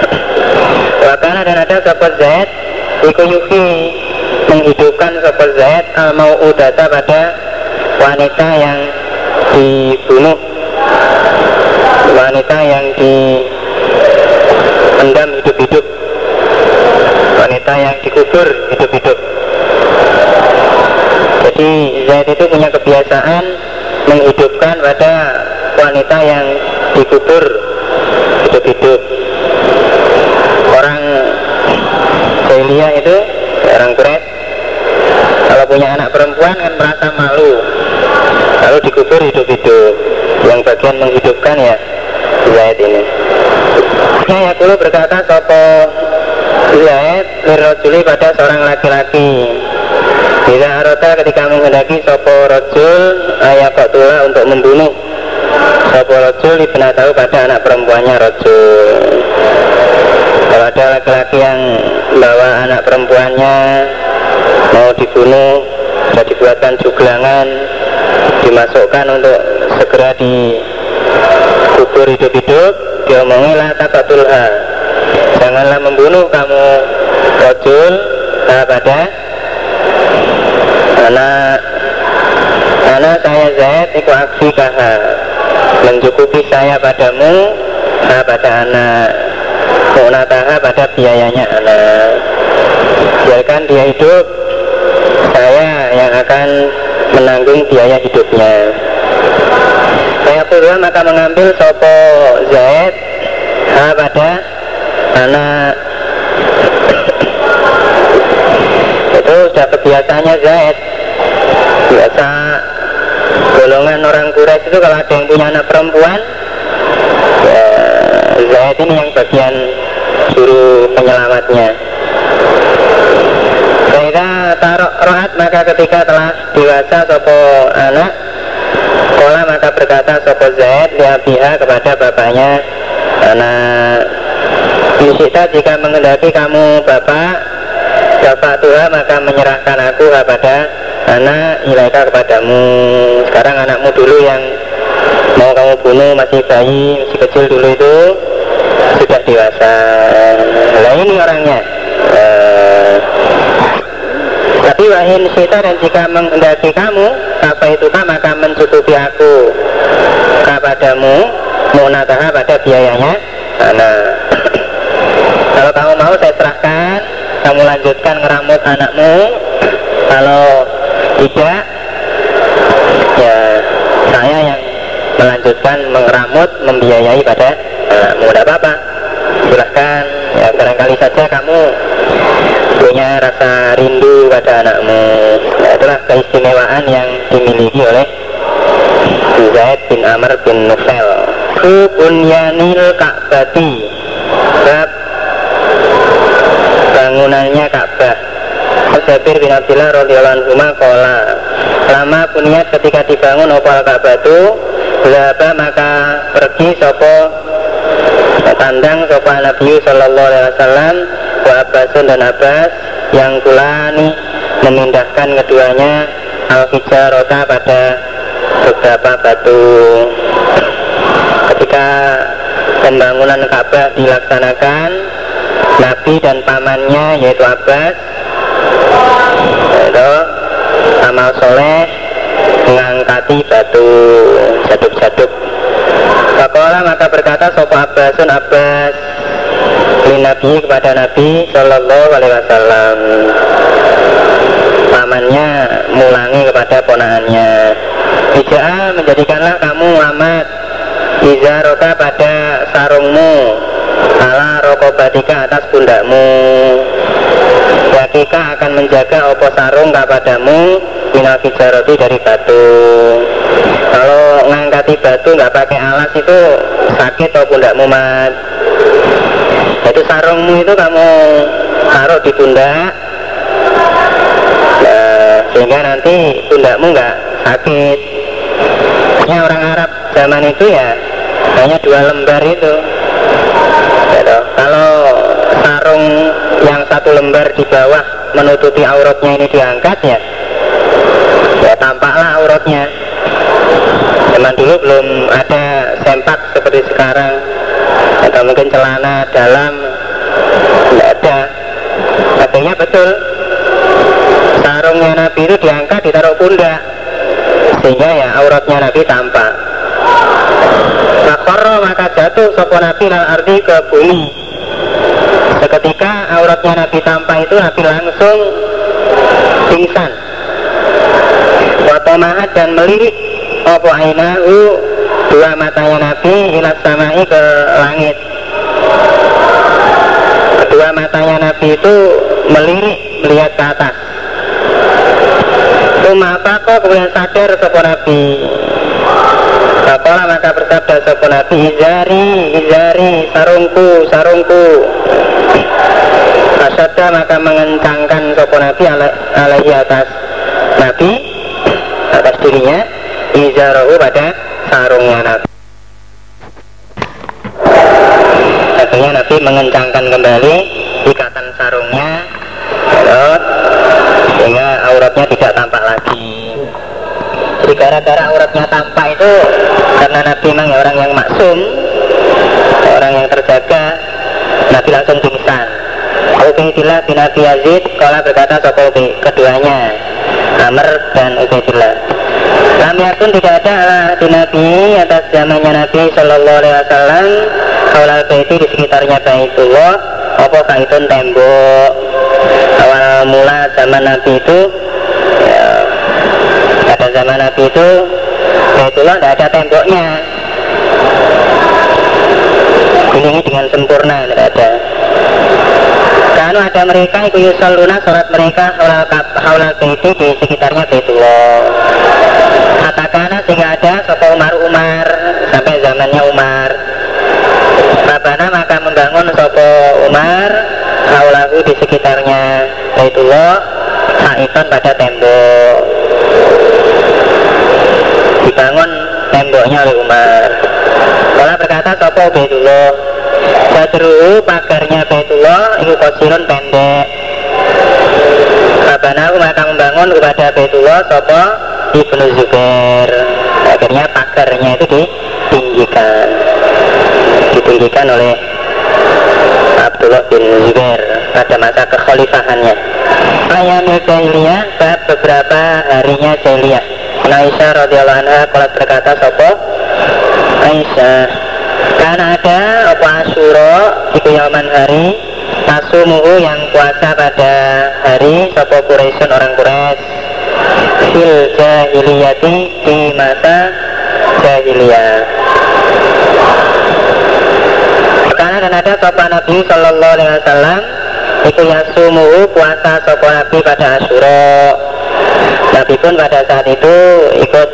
Wakana dan ada sahabat Zaid Iku Yuki menghidupkan sahabat Zaid al mau udata pada wanita yang dibunuh. Wanita yang dipendam hidup-hidup. Wanita yang dikubur hidup-hidup. Jadi Zaid itu punya kebiasaan menghidupkan pada wanita yang dikubur hidup-hidup jahiliyah itu orang Quraisy kalau punya anak perempuan kan merasa malu. Lalu dikubur hidup-hidup. Yang bagian menghidupkan ya Zaid ini. Ya dulu berkata Sopo Zaid lirojuli pada seorang laki-laki. Bila arota ketika menghendaki Sopo rojul ayah Fatullah untuk membunuh. Sopo rojul ibna tahu pada anak perempuannya rojul kalau ada laki-laki yang bawa anak perempuannya mau dibunuh sudah dibuatkan juglangan dimasukkan untuk segera dikubur hidup-hidup diomongi lah takatulha janganlah membunuh kamu rojul pada anak anak saya Zaid iku aksi kaha mencukupi saya padamu pada anak Munataha pada biayanya anak Biarkan dia hidup Saya yang akan menanggung biaya hidupnya. Saya pula maka mengambil sopo Zaid ha, pada anak. Itu sudah kebiasaannya Zaid. Biasa golongan orang Quraisy itu kalau ada yang punya anak perempuan ya, Zaid ini yang bagian suruh penyelamatnya. Kita taruh rohat maka ketika telah dewasa sopo anak Kola maka berkata Sopo Zaid pihak kepada bapaknya Karena Yusita jika mengendaki kamu bapak Bapak Tuhan maka menyerahkan aku kepada anak ilaika kepadamu. Sekarang anakmu dulu yang mau kamu bunuh masih bayi, masih kecil dulu itu Sudah dewasa. Nah ini orangnya. Uh, tapi wahin sita dan jika menghendaki kamu apa itu maka mencukupi aku kepadamu munataha pada biayanya. Nah kalau kamu mau saya serahkan. Kamu lanjutkan ngeramut anakmu. Kalau tidak ya saya yang melanjutkan mengeramut membiayai pada anakmu tidak apa-apa silahkan ya barangkali saja kamu punya rasa rindu pada anakmu. Nah, itulah keistimewaan yang dimiliki oleh Zaid bin Amr bin Nufel. Bunyanil Ka'bati. Bab bangunannya Ka'bah Jabir bin Abdullah radhiyallahu anhu kola lama puniat ketika dibangun opal Ka'bah itu berapa maka pergi sopo tandang sopo Nabi Sallallahu Alaihi Wasallam wa Abbasun dan Abbas yang kulani memindahkan keduanya al-hijarota pada beberapa batu. Ketika pembangunan Ka'bah dilaksanakan Nabi dan pamannya yaitu Abbas itu amal soleh mengangkati batu jaduk-jaduk. Pakola maka berkata Sopo Abbasun Abbas Nabi kepada Nabi Shallallahu Alaihi Wasallam. Pamannya mulangi kepada ponaannya Ija'al menjadikanlah kamu Muhammad Izaroka pada sarungmu. Ala rokobatika atas pundakmu Wakika akan menjaga opo sarung kepadamu minal fijaroti dari batu. Kalau ngangkati batu nggak pakai alas itu sakit atau pundakmu mat itu sarungmu itu kamu taruh di pundak. Nah, sehingga nanti pundakmu nggak sakit. Ya orang Arab zaman itu ya hanya dua lembar itu. Gitu. kalau sarung yang satu lembar di bawah menutupi auratnya ini diangkat ya. Tampaklah auratnya. Zaman dulu belum ada sempak seperti sekarang. Atau mungkin celana dalam tidak ada. Artinya betul. Sarungnya Nabi itu diangkat ditaruh pundak. Sehingga ya auratnya Nabi tampak. Makoro maka jatuh sopo Nabi arti ke bumi. Seketika auratnya Nabi tampak itu Nabi langsung pingsan. Watomahat dan melirik Opo ainahu? Dua matanya Nabi ilas samai ke langit. Kedua matanya Nabi itu melirik melihat ke atas. Tuma apa kok kemudian sadar sopo Nabi? Apalah maka bersabda sopo Nabi? Izari, izari, sarungku, sarungku Asyadda maka mengencangkan sopo Nabi alaihi atas Nabi atas dirinya Izarahu pada sarungnya Nabi. Akhirnya Nabi mengencangkan kembali ikatan sarungnya. Ya, sehingga auratnya tidak tampak lagi. Jadi gara-gara auratnya tampak itu karena Nabi memang orang yang maksum orang yang terjaga Nabi langsung pingsan Ubaidillah bin Abi Yazid Kala berkata Sopo keduanya Amr dan Ubaidillah Lam yakun tidak ada ala di Nabi atas zamannya Nabi Shallallahu Alaihi Wasallam Kaulal baiti di sekitarnya Baitullah Apa baitun tembok. Awal mula zaman Nabi itu ya, Pada zaman Nabi itu Baitullah tidak ada temboknya. Ini dengan sempurna tidak ada Kanu ada mereka iku yusalluna sholat mereka haulal haulal baiti di sekitarnya Baitullah. Katakanlah sehingga ada sopo Umar Umar sampai zamannya Umar. Rabana maka membangun sopo Umar haulahu di sekitarnya Baitullah Sa'iton pada tembok dibangun temboknya oleh Umar Kalau berkata Sopo Ubaidullah Jadruhu pagarnya Baitullah Iku kosirun pendek. Rabanahu maka membangun kepada Baitullah Sopo Ibnu Zubair. Akhirnya pagarnya itu ditinggikan. Ditinggikan oleh Abdullah bin Zubair pada masa kekhalifahannya. Ayamil jahiliyah bab beberapa harinya jahiliyah Aisyah radhiyallahu anha kalau berkata sopo Aisyah karena ada apa Asyura iku yaman hari tasumuhu yang puasa pada hari sopo Quraisyun orang Quraisy? Fil jahiliyati di masa jahiliyah. Karena dan ada sopan Nabi Sallallahu Alaihi Wasallam itu yasumuhu puasa sopan Nabi pada Asyura Nabi pun pada saat itu ikut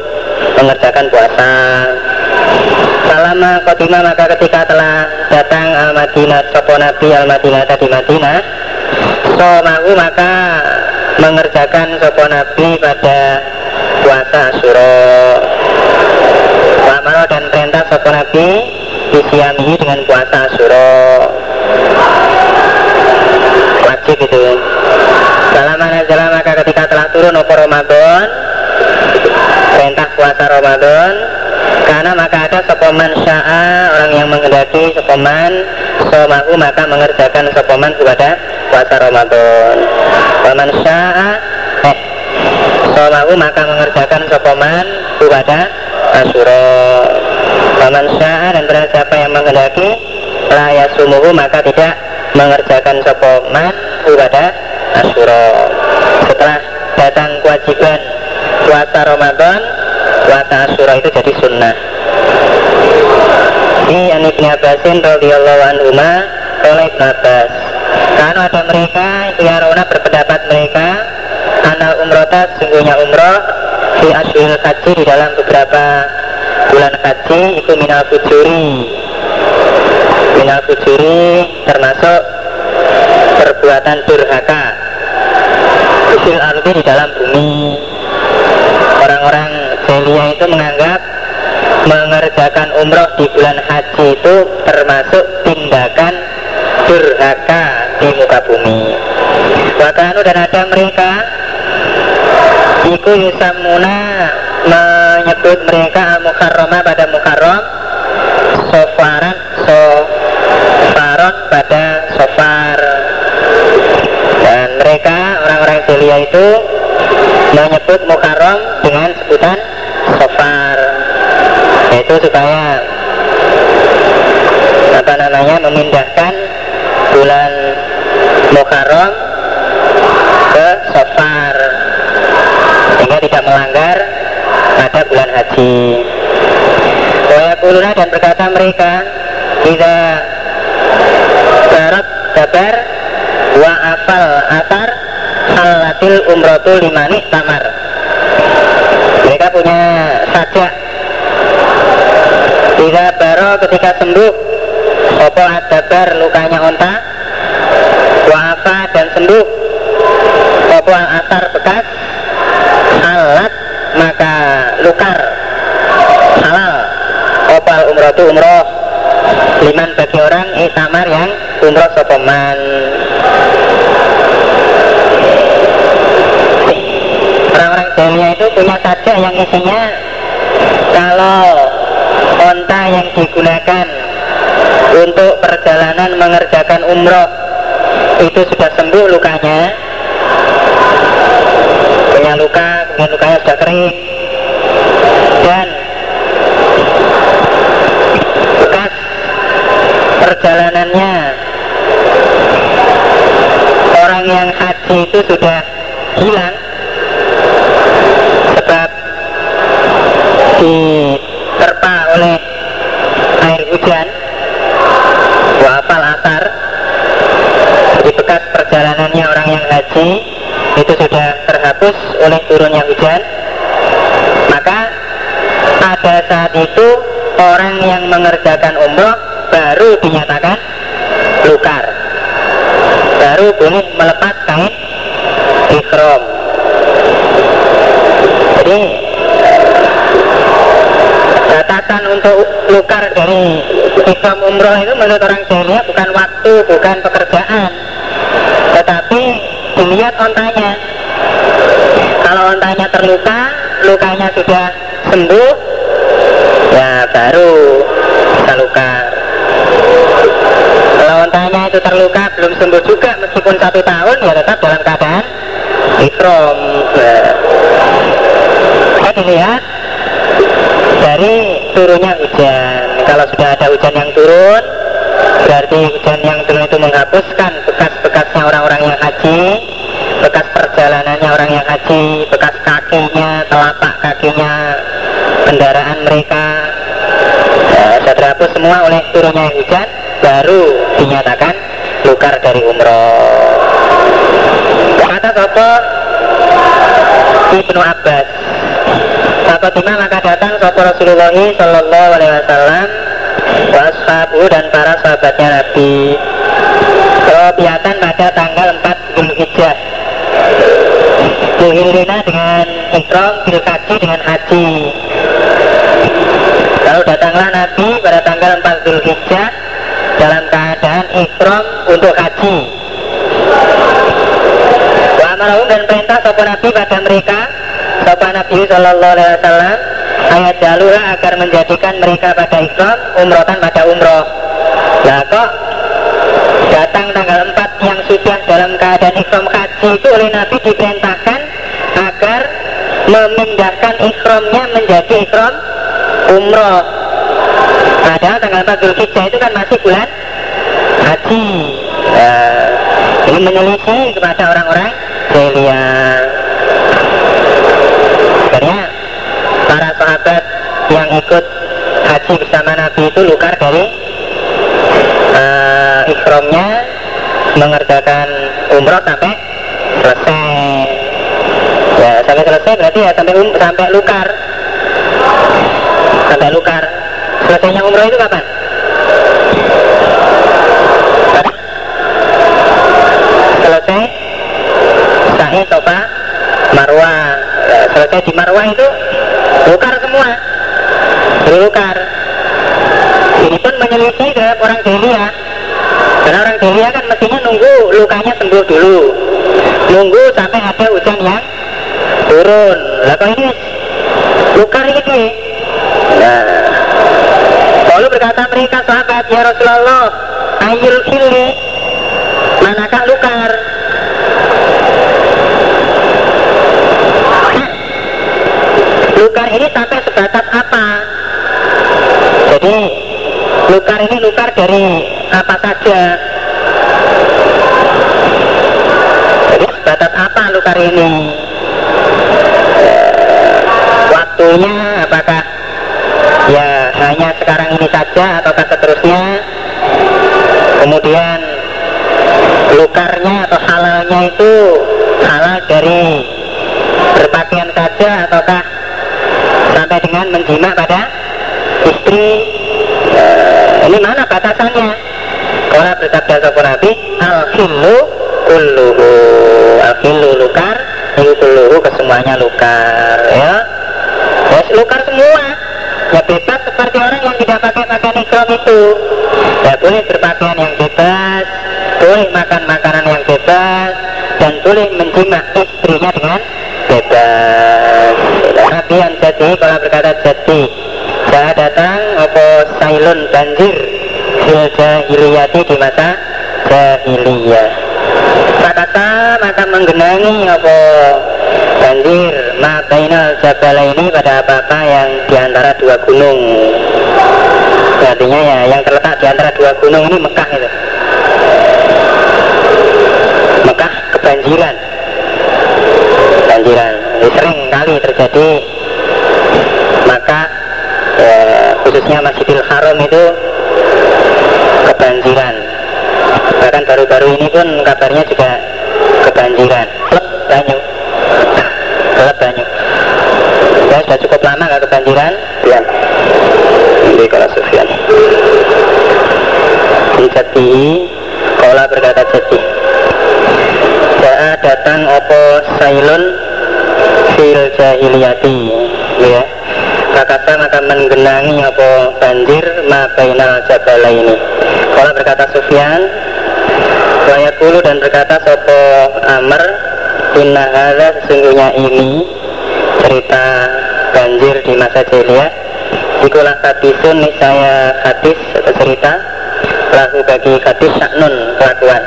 mengerjakan puasa. Selama khotima maka ketika telah datang al Madinah sopo Nabi al Madinah tadi Madinah Somahu maka mengerjakan sopo Nabi pada puasa Asyura Wamaro dan perintah sopo Nabi disiami dengan puasa Asyura wajib itu. Ketika telah turun opo Ramadan? Perintah puasa Ramadan. Karena maka ada sopoman sya'a orang yang menghendaki sopoman somahu maka mengerjakan sopoman kepada puasa Ramadan. Sopoman sya'a eh somahu maka mengerjakan sopoman kepada Asyura Paman sya'a dan berapa siapa yang menghendaki layak sumuhu maka tidak mengerjakan sopoman kepada Asyura setelah datang kewajiban. Puasa Ramadan puasa Asyura itu jadi sunnah. Ini An Ibn Abbasin radhiyallahu anhu oleh Ibn Abbas. Karena ada mereka itu yang rona berpendapat mereka anak umroh sungguhnya umroh di asyuril haji di dalam beberapa bulan haji itu minal fujuri. Minal fujuri termasuk perbuatan durhaka fil arti di dalam bumi. Orang-orang Celia itu menganggap mengerjakan umroh di bulan haji itu termasuk tindakan durhaka di muka bumi. Wakanu dan ada mereka Iku yusamuna menyebut mereka al-mukarrama pada mukarram sofaran sofaron pada sofar. Dan mereka orang-orang Celia itu menyebut mukarram dengan sebutan sofar. Yaitu supaya apa namanya memindahkan bulan Muharram ke Sofar. Sehingga tidak melanggar pada bulan haji. Wayakuluna dan berkata mereka tidak Barat dabar Umrotul limani tamar. Mereka punya sajak. Tidak baro ketika sembuh Opo adabar lukanya onta? Wafa dan sembuh. Opo asar bekas? Halat maka lukar. Halal. Opal umroh itu umroh? Liman bagi orang itamar yang umroh sopeman orang-orang jahiliyah itu punya saja yang isinya kalau onta yang digunakan untuk perjalanan mengerjakan umroh. Itu sudah sembuh lukanya. Punya luka kemudian lukanya sudah kering. Dan bekas perjalanannya orang yang haji itu sudah hilang diterpa oleh air hujan. Wafal asar. Jadi bekas perjalanannya orang yang haji itu sudah terhapus oleh turunnya hujan. Maka pada saat itu orang yang mengerjakan umroh baru dinyatakan lukar. Baru boleh melepas kain ikhram jadi data untuk lukar dari Islam umroh itu menurut orang jahiliyah bukan waktu, bukan pekerjaan, tetapi dilihat ontanya. Kalau ontanya terluka, lukanya sudah sembuh, ya baru bisa lukar. Kalau ontanya itu terluka belum sembuh juga meskipun satu tahun ya tetap dalam keadaan ikrom. Nah, dilihat dari turunnya hujan. Kalau sudah ada hujan yang turun, berarti hujan yang turun itu menghapuskan bekas-bekasnya orang-orang yang haji, bekas perjalanannya orang yang haji, bekas kakinya, telapak kakinya, kendaraan mereka. Ya, sudah terhapus semua oleh turunnya hujan, baru dinyatakan lukar dari umroh. Kata Sopo Ibnu Abbas Fatimah maka datang Sopo Rasulullah Sallallahu Alaihi Wasallam Washabu dan para sahabatnya Nabi. Robiatan pada tanggal 4 Zulhijjah Dihilina dengan ikram bilkaji dengan haji. Lalu datanglah Nabi pada tanggal 4 Zulhijjah dalam keadaan ikram untuk haji. Wa dan perintah sopan Nabi pada mereka Sopan Nabi Sallallahu Alaihi Wasallam ayat jalurah agar menjadikan mereka pada ikram umrohkan pada umroh. Nah kok datang tanggal 4 yang sudah dalam keadaan ikram haji itu oleh Nabi diperintahkan agar memindahkan ikramnya menjadi ikram umroh. Padahal tanggal 4 Zulhijjah itu kan masih bulan haji. Nah, ini menyelisih kepada orang-orang jahiliyah akhirnya para sahabat yang ikut haji bersama Nabi itu lukar dari uh, ikhromnya mengerjakan umroh sampai selesai. Ya sampai selesai berarti ya sampai um, sampai lukar. Sampai lukar. Selesainya umroh itu kapan? Selesai. Sa'i sofa marwah. Ya, selesai di marwah itu lukar semua. Lukar ini pun menyelisih terhadap orang jahiliyah karena orang jahiliyah kan mestinya nunggu lukanya sembuh dulu. Nunggu sampai ada hujan yang turun. Lah kalau ini lukar ini nah lalu berkata mereka sahabat ya Rasulullah ayul kili manakah lukar? Lukar ini sampai sebatas apa jadi lukar ini lukar dari apa saja? Jadi sebatas apa lukar ini? Waktunya apakah ya hanya sekarang ini saja ataukah seterusnya? Kemudian lukarnya atau halalnya itu halal dari berpakaian saja ataukah sampai dengan menjimak pada istri ini mana batasannya? Kalau bersabda sopan Nabi al khilu kulluhu. Al khilu lukar itu kulluhu kesemuanya lukar ya. Ya lukar semua. Ya bebas seperti orang yang tidak pakai pakaian ikram itu. Ya boleh berpakaian yang bebas boleh makan makanan yang bebas dan boleh menjimak istrinya dengan bebas. Nabi yang jadi kalau berkata jadi saya datang apa sailun banjir fil jahiliyati di masa jahiliyah. Kata maka menggenangi apa banjir mabainal jabala ini pada apa-apa yang di antara dua gunung. Artinya ya yang terletak di antara dua gunung ini Mekah itu. Mekah kebanjiran. Banjiran. Ini sering kali terjadi. Maka ya, khususnya Masjidil Haram itu kebanjiran. Bahkan baru-baru ini pun kabarnya juga kebanjiran. Klub banyu. Klub banyu. Ya sudah cukup lama nggak kebanjiran? Ya. Ini kalau Sufyan Dijati Kola berkata jadi Ja'a datang opo sailun fil jahiliyati ya Fakasa maka menggenangi apa banjir ma bainal jabala ini Kalau berkata Sufyan Wayakulu dan berkata Sopo Amr Inna hadha sesungguhnya ini Cerita banjir di masa jahiliyah. Ikulah hadisun saya hadis atau cerita. Lahu bagi hadis saknun kelakuan.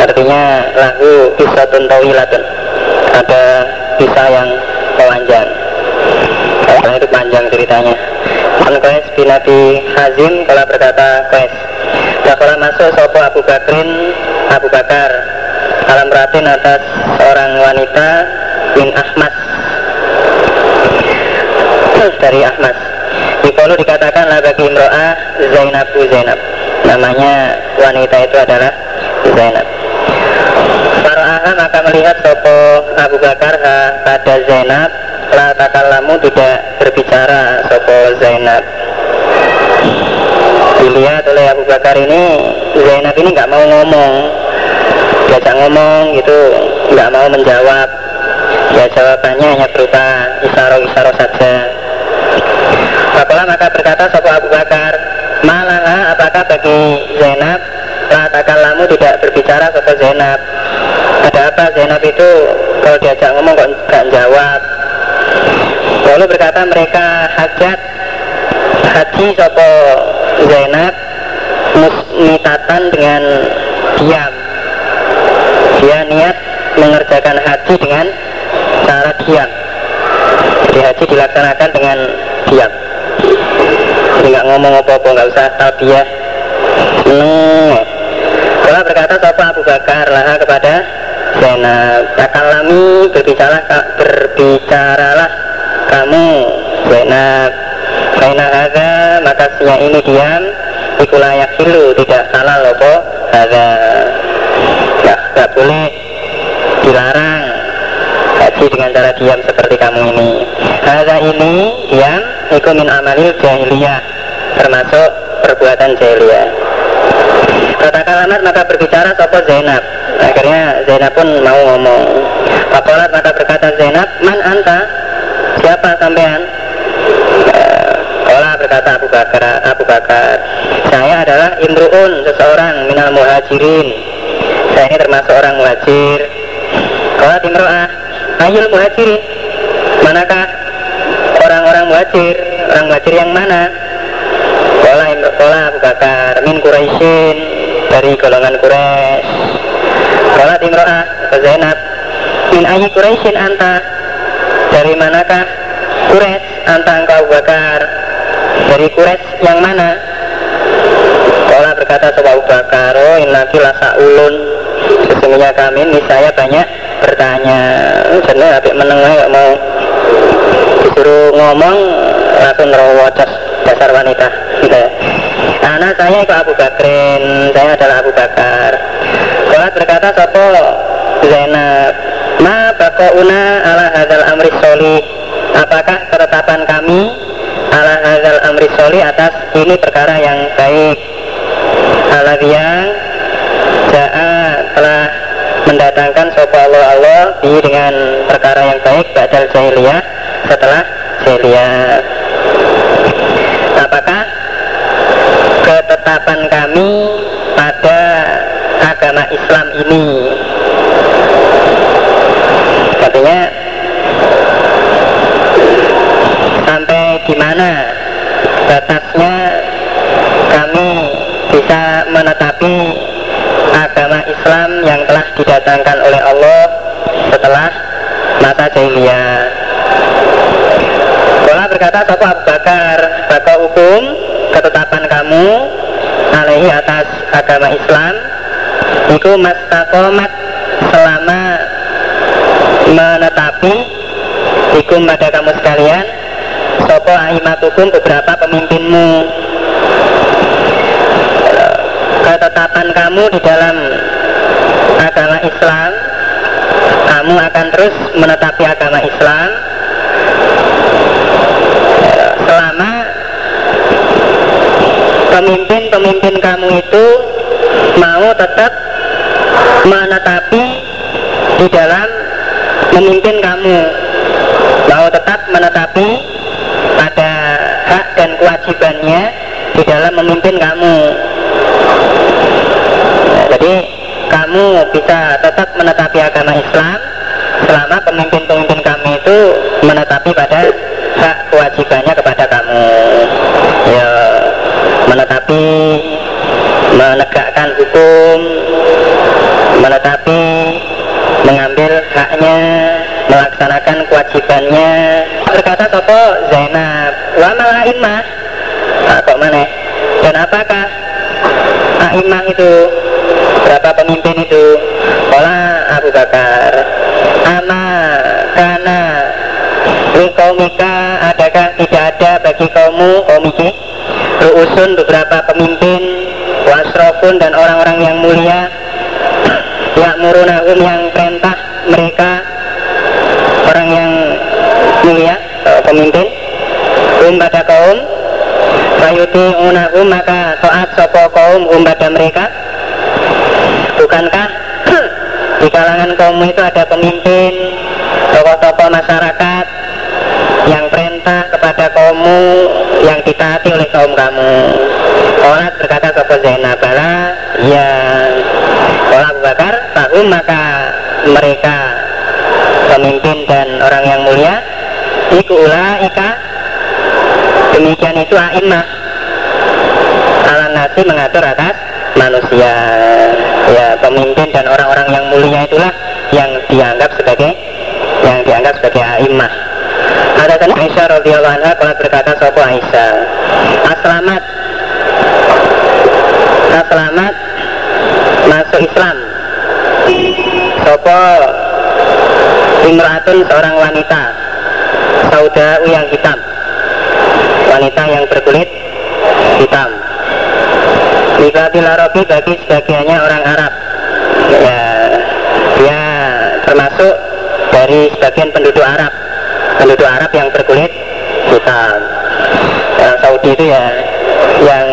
Artinya lahu kisatun tawilatun. Ada kisah yang panjang karena itu panjang ceritanya. An bin Abi Hazim kalau berkata Qais Dakala masuk sopo Abu Bakrin Abu Bakar. Alam ratin atas seorang wanita Bin Ahmad. Dari Ahmad. Dikolo dikatakan lah bagi imro'ah Zainabu Zainab. Namanya wanita itu adalah Zainab Fara'aha maka melihat sopo Abu Bakar ha, pada Zainab La takalamu tidak berbicara sopo Zainab. Dilihat oleh Abu Bakar ini Zainab ini nggak mau ngomong. Diajak ngomong gitu nggak mau menjawab. Ya jawabannya hanya berupa isaro-isaro saja. Apalah maka berkata sopo Abu Bakar Malah apakah bagi Zainab La takalamu tidak berbicara sopo Zainab Ada apa Zainab itu Kalau diajak ngomong kok nggak jawab Lalu berkata mereka hajat haji sopo Zainab musmitatan dengan diam. Dia niat mengerjakan haji dengan cara diam. Jadi haji dilaksanakan dengan diam. Nggak ngomong apa-apa, nggak usah talbiyah. Seneng. Kalau berkata sopo Abu Bakar lah kepada Zainab, takalami berbicara berbicaralah kamu Zainab. Karena ada maka sinya ini diam Ikulayak hilu tidak halal lopo Ada Gak, gak boleh dilarang Haji dengan cara diam seperti kamu ini. Ada ini diam Iku min amalil jahiliyah Termasuk perbuatan jahiliyah Kata kalamat maka berbicara sopo Zainab Akhirnya Zainab pun mau ngomong Pakolat maka berkata Zainab Man anta Siapa sampean? Olah berkata Abu Bakar, Abu Bakar, saya adalah imruun, seseorang minal muhajirin. Saya ini termasuk orang muhajir. Olah timroah, ayul muhajirin. Manakah orang-orang muhajir? Orang muhajir yang mana? Olah Olah Abu Bakar, min Quraisyin dari golongan Quraisy. Olah timroah, Zainab, min ayi Quraisyin anta? Dari manakah? Quraisy anta engkau bakar. Dari Quraisy yang mana? Kala berkata sebab Abu Bakar oh innaki ulun sesungguhnya kami ini saya banyak bertanya. Jadi habis menengah mau disuruh ngomong langsung rawocos dasar wanita. Gitu. Anak saya itu Abu Bakrin saya adalah Abu Bakar. Kala berkata sopo Zainab. Ma una ala hadal amri soli Apakah ketetapan kami Ala hadal amri soli atas ini perkara yang baik? Ala yang Ja'a telah mendatangkan sopa Allah Allah dengan perkara yang baik Ba'dal jahiliyah setelah jahiliyah Apakah ketetapan kami pada agama Islam ini artinya sampai di mana batasnya kami bisa menetapi agama Islam yang telah didatangkan oleh Allah setelah masa jahiliyah. Berkata Sopo Abu Bakar Baka hukum ketetapan kamu alaihi atas agama Islam Iku mastakomat selama menetapi ikum pada kamu sekalian Sopo aimatukum beberapa pemimpinmu. Ketetapan kamu di dalam agama Islam Kamu akan terus menetapi agama Islam Selama pemimpin-pemimpin kamu itu mau tetap menetapi di dalam memimpin kamu. Mau tetap menetapi pada kewajibannya di dalam memimpin kamu. Nah, jadi kamu bisa tetap menetapi agama Islam selama pemimpin-pemimpin kami itu menetapi pada hak kewajibannya kepada kamu menetapi menegakkan hukum menetapi mengambil haknya melaksanakan kewajibannya. Berkata toko Zainab wa malaimah nah, kok mana dan apakah aimah itu berapa pemimpin itu? Ola Abu Bakar ama karena Mika adakah tidak ada bagi kaummu kaum iki Ruusun beberapa pemimpin Wasrofun dan orang-orang yang mulia Yang murunahum yang perintah mereka Orang yang mulia Pemimpin Um pada kaum Fayuti unahum maka taat sopo kaum um pada mereka. Bukankah di kalangan kaum itu ada pemimpin tokoh-tokoh masyarakat yang perintah kepada kaummu yang ditaati oleh kaum kamu. Olat berkata kepada Zainab ya Olat Bakar tahu maka mereka pemimpin dan orang yang mulia Iku ika demikian itu a'immah. Ala nasi mengatur atas manusia. Ya pemimpin dan orang-orang yang mulia itulah yang dianggap sebagai yang dianggap sebagai a'immah ada kan Aisyah radhiyallahu anha kalau berkata sopo Aisyah? Aslamat Aslamat masuk Islam. Sopo Imratun seorang wanita Saudau yang hitam. Wanita yang berkulit hitam. Libatil Arabi bagi sebagiannya orang Arab. Ya Dia termasuk dari sebagian penduduk Arab penduduk Arab yang berkulit hitam orang Saudi itu ya yang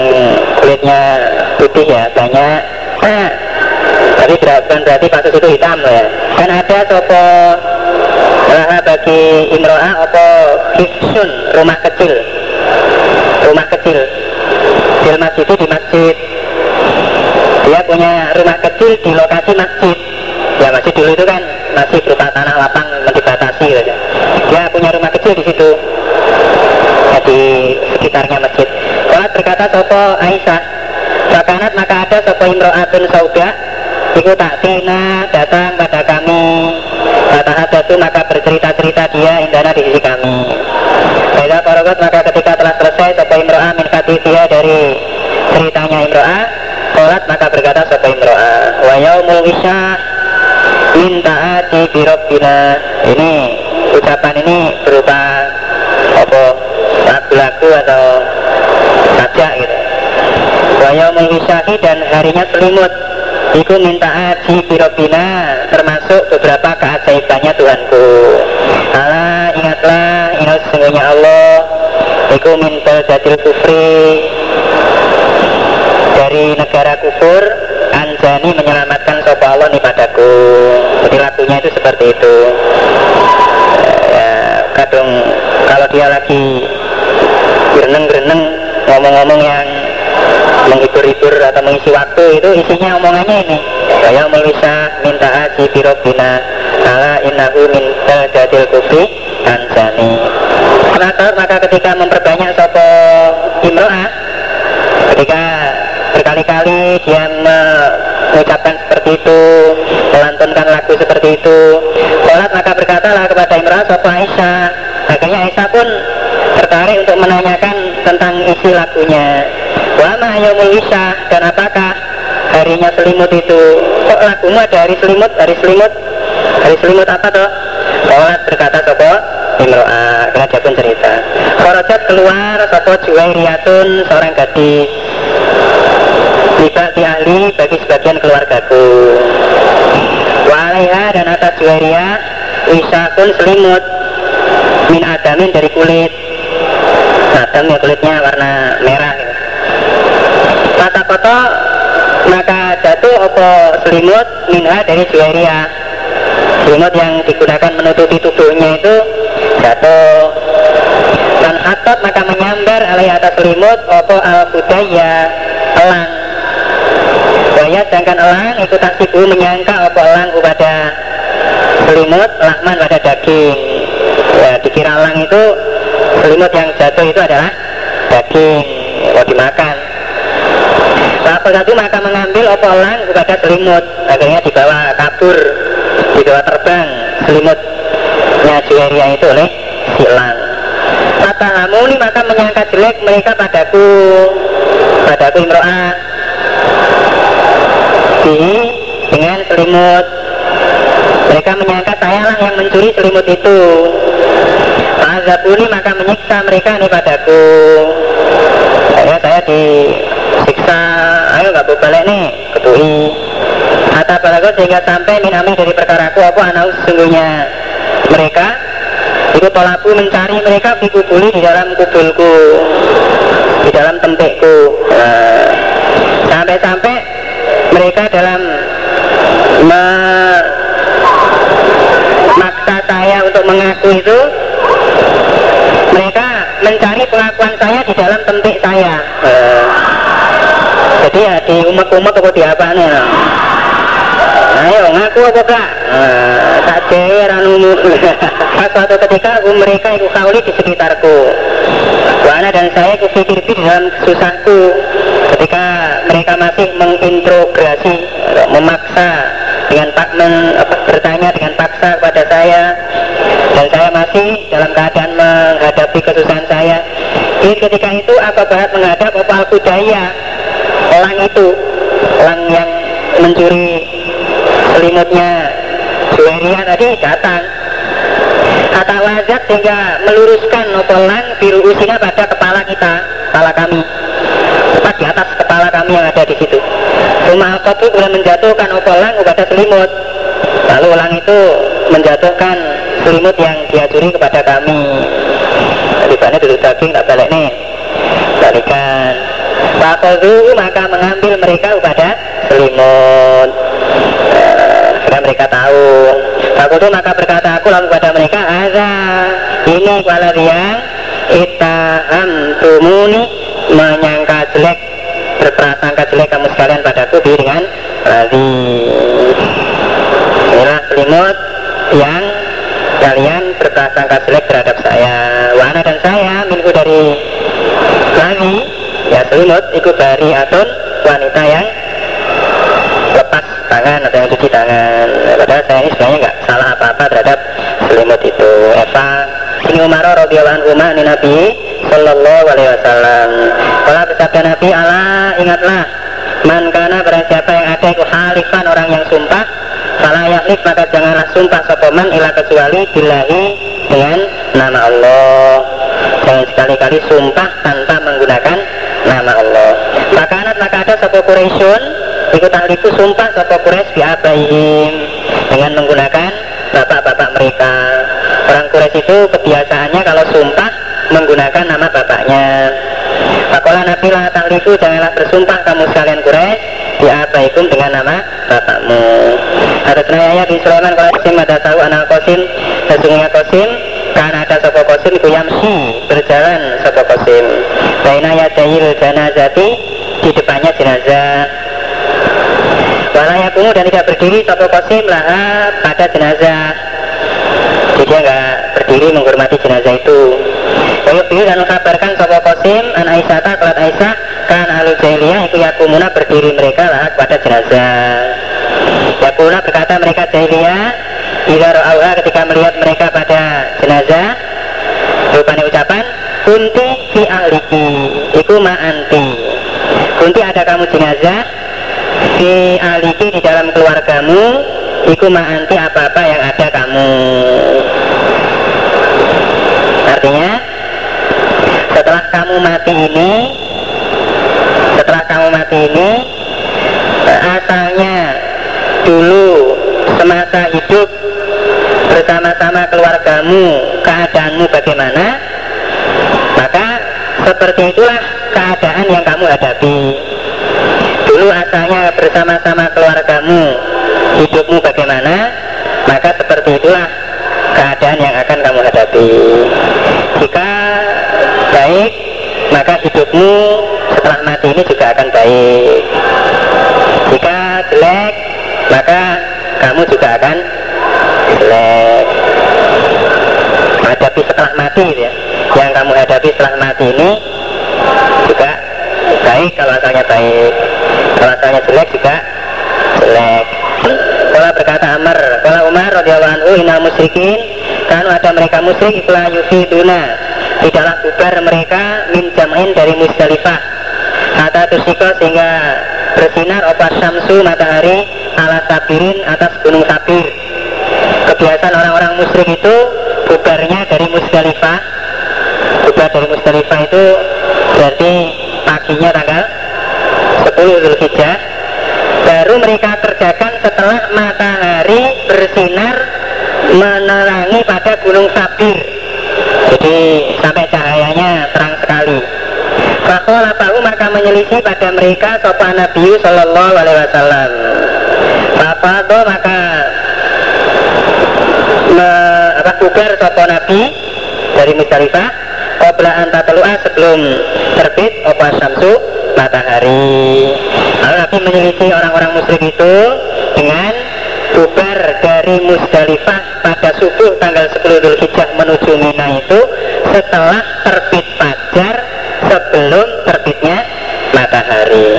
kulitnya putih ya banyak. Nah, tapi bukan berarti kasus itu hitam ya. Kan ada sopo laha bagi imro'ah atau hifsun rumah kecil. Rumah kecil. Di masjid itu di masjid. Dia punya rumah kecil di lokasi masjid. Ya masjid dulu itu kan masih berupa tanah lapang kecil di situ. Ya, di sekitarnya masjid. Kalau berkata sopo Aisyah Sakanat maka ada sopo imro'atun sauda Iku tak tina datang pada kami. Kata ada itu maka bercerita-cerita dia indana di sisi kami. Bila parogot maka ketika telah selesai sopo imro'ah min dia dari ceritanya imro'ah Sholat maka berkata sopo imro'ah Wa yaumul isya minta ati birobbina ini ucapan ini atau sajak gitu. Wisahi dan harinya selimut. Iku minta aji birobina termasuk beberapa keajaibannya Tuhanku. Allah ingatlah ingat sesungguhnya Allah. Iku minta jadil kufri dari negara kufur Anjani menyelamatkan sopa Allah nih padaku. Jadi lagunya itu seperti itu. Ya, kadang kalau dia lagi bereneng-bereneng ngomong-ngomong yang menghibur-hibur atau mengisi waktu itu isinya omongannya ini. Saya melisa minta haji birobina ala innahu min jadil kufri anjani maka, maka ketika memperbanyak sopo imro'ah? Ketika berkali-kali dia mengucapkan seperti itu melantunkan lagu seperti itu sholat maka berkatalah kepada Imran Sopo Aisyah akhirnya Aisyah pun tertarik untuk menanyakan isi lagunya Wama Yomul Isya dan apakah harinya selimut itu. Kok lagumu ada hari selimut? Hari selimut? Hari selimut apa toh? Sholat berkata Sopo Imro'ah karena dia pun cerita. Korojat keluar Sopo Juwairiyatun seorang gadis. Di ahli bagi sebagian keluargaku. Walaiha dan atas Juwairiyah Wisakun selimut. Min adamin dari kulit Adam ya kulitnya warna merah. Kata koto maka jatuh opo selimut minha dari Juwairiyah Selimut yang digunakan menutupi tubuhnya itu jatuh. Dan hatot maka menyambar alai atas selimut apa al budaya elang. Waya sedangkan elang ikut sibu menyangka apa elang kepada selimut lakman pada daging. Ya dikira elang selimut yang jatuh itu adalah daging mau dimakan Sahabat satu maka mengambil opolang kepada selimut. Akhirnya dibawa kabur dibawa terbang selimutnya Juweria itu oleh silang kata ini maka menyangka jelek mereka padaku padaku imro'ah di dengan selimut. Mereka menyangka saya lah yang mencuri selimut itu Azabuni maka menyiksa mereka nih padaku. Saya saya disiksa. Ayo gak balik nih ketui kata balago sehingga sampai minami dari perkaraku aku anak sesungguhnya mereka? Itu tolaku mencari mereka kubuli di dalam kubulku di dalam tempekku nah, sampai-sampai mereka dalam memaksa saya untuk mengaku itu mereka mencari pengakuan saya di dalam tempik saya. Uh, jadi ya di umat-umat atau di apa nih no? ayo ngaku apa kak? Uh, tak cewek ranumu suatu ketika aku mereka ikut kauli di sekitarku. Wana dan saya ikut pikir di dalam susahku. Ketika mereka masih mengintrogasi memaksa dengan pak men, bertanya dengan paksa kepada saya. Dan saya masih dalam keadaan menghadapi kesusahan saya. Jadi ketika itu apa bahat menghadap apa al elang itu elang yang mencuri selimutnya Juweria tadi datang. Kata wajat sehingga meluruskan nopolan biru usina pada kepala kita kepala kami tepat di atas kami yang ada di situ. Rumah itu kemudian menjatuhkan opolang kepada selimut. Lalu ulang itu menjatuhkan selimut yang dia curi kepada kami. Ribanya dulu daging tak balik nih. Balikan. Fakodu maka mengambil mereka kepada selimut. Karena mereka tahu. Fakodu maka berkata aku lalu kepada mereka Ada ini kepala dia Itaham tumuni menyangka jelek berprasangka jelek kamu sekalian padaku dengan razi inilah selimut yang kalian berprasangka jelek terhadap saya. Wana dan saya minggu dari razi ya selimut ikut dari atun wanita yang lepas tangan atau yang cuci tangan. Padahal saya ini sebenarnya nggak salah apa-apa terhadap selimut itu. Eva ini Umar radhiyallahu anhu Nabi Sallallahu alaihi wasallam. Kalau bersabda Nabi Allah ingatlah Man kana barang siapa yang ada itu halifan orang yang sumpah Salah yaklif maka janganlah sumpah sopoman ilah kecuali bilahi dengan nama Allah. Jangan sekali-kali sumpah tanpa menggunakan nama Allah. Maka anak maka ada sopo Quraisyun Ikut ahliku sumpah sopo Quraisy biabaihim Dengan menggunakan bapak-bapak mereka. Orang Quraisy itu kebiasaannya kalau sumpah menggunakan nama bapaknya. Fakolah Nabi lah takliku janganlah bersumpah kamu sekalian Quraisy diabaikum dengan nama bapakmu Ada ayah bin Sulaiman kalau Qasim ada tahu anak Qasim sesungguhnya Qasim karena ada sopo Qasim itu yamsi berjalan sopo Qasim Baina yadayil janazati di depannya jenazah. Walayakumu dan tidak berdiri sopo Qasim lah pada jenazah. Jadi dia nggak berdiri menghormati jenazah itu. Wayubi dan mengkabarkan Sopo Qasim an Aisyah kelat Aisyah kan alu jahiliyah itu yakumuna berdiri mereka lah kepada jenazah Yakuna berkata mereka jahiliyah Ila ro'auha ketika melihat mereka pada jenazah Rupanya ucapan Kunti fi ahliki Iku ma'anti Kunti ada kamu jenazah? Fi ahliki di dalam keluargamu Iku ma'anti apa-apa yang ada kamu Artinya setelah kamu mati ini setelah kamu mati ini asalnya dulu semasa hidup bersama-sama keluargamu keadaanmu bagaimana? Maka seperti itulah keadaan yang kamu hadapi. Dulu asalnya bersama-sama keluargamu hidupmu bagaimana? Maka seperti itulah keadaan yang akan kamu hadapi. Jika baik maka hidupmu setelah mati ini juga akan baik. Jika jelek maka kamu juga akan jelek. Hadapi setelah mati ya. Yang kamu hadapi setelah mati ini juga baik kalau asalnya baik. Kalau asalnya jelek juga jelek. Kalau berkata Amr kalau Umar radhiyallahu anhu inal musyrikin kalau ada mereka musyrik itulah yufiduna. Tidaklah bubar mereka min jam'in dari musdalifah atau tusiko sehingga bersinar opas syamsu matahari ala sabirin atas gunung sabir kebiasaan orang-orang musyrik itu bubarnya dari musdalifah. Bubar dari musdalifah itu berarti paginya tanggal 10 Zulhijjah baru mereka kerjakan setelah matahari bersinar menerangi pada gunung Sabir jadi sampai cahayanya terang sekali Fakola tahu maka menyelisih pada mereka sopan Nabi Sallallahu Alaihi Wasallam. Bapak maka me, bubar sopan Nabi dari Musdalifah Qobla anta telu'a sebelum terbit opa syamsu matahari. Lalu Nabi menyelisih orang-orang musyrik itu dengan bubar dari Musdalifah pada subuh tanggal 10 Dhul Hijjah menuju Mina itu setelah terbit fajar sebelum terbitnya matahari.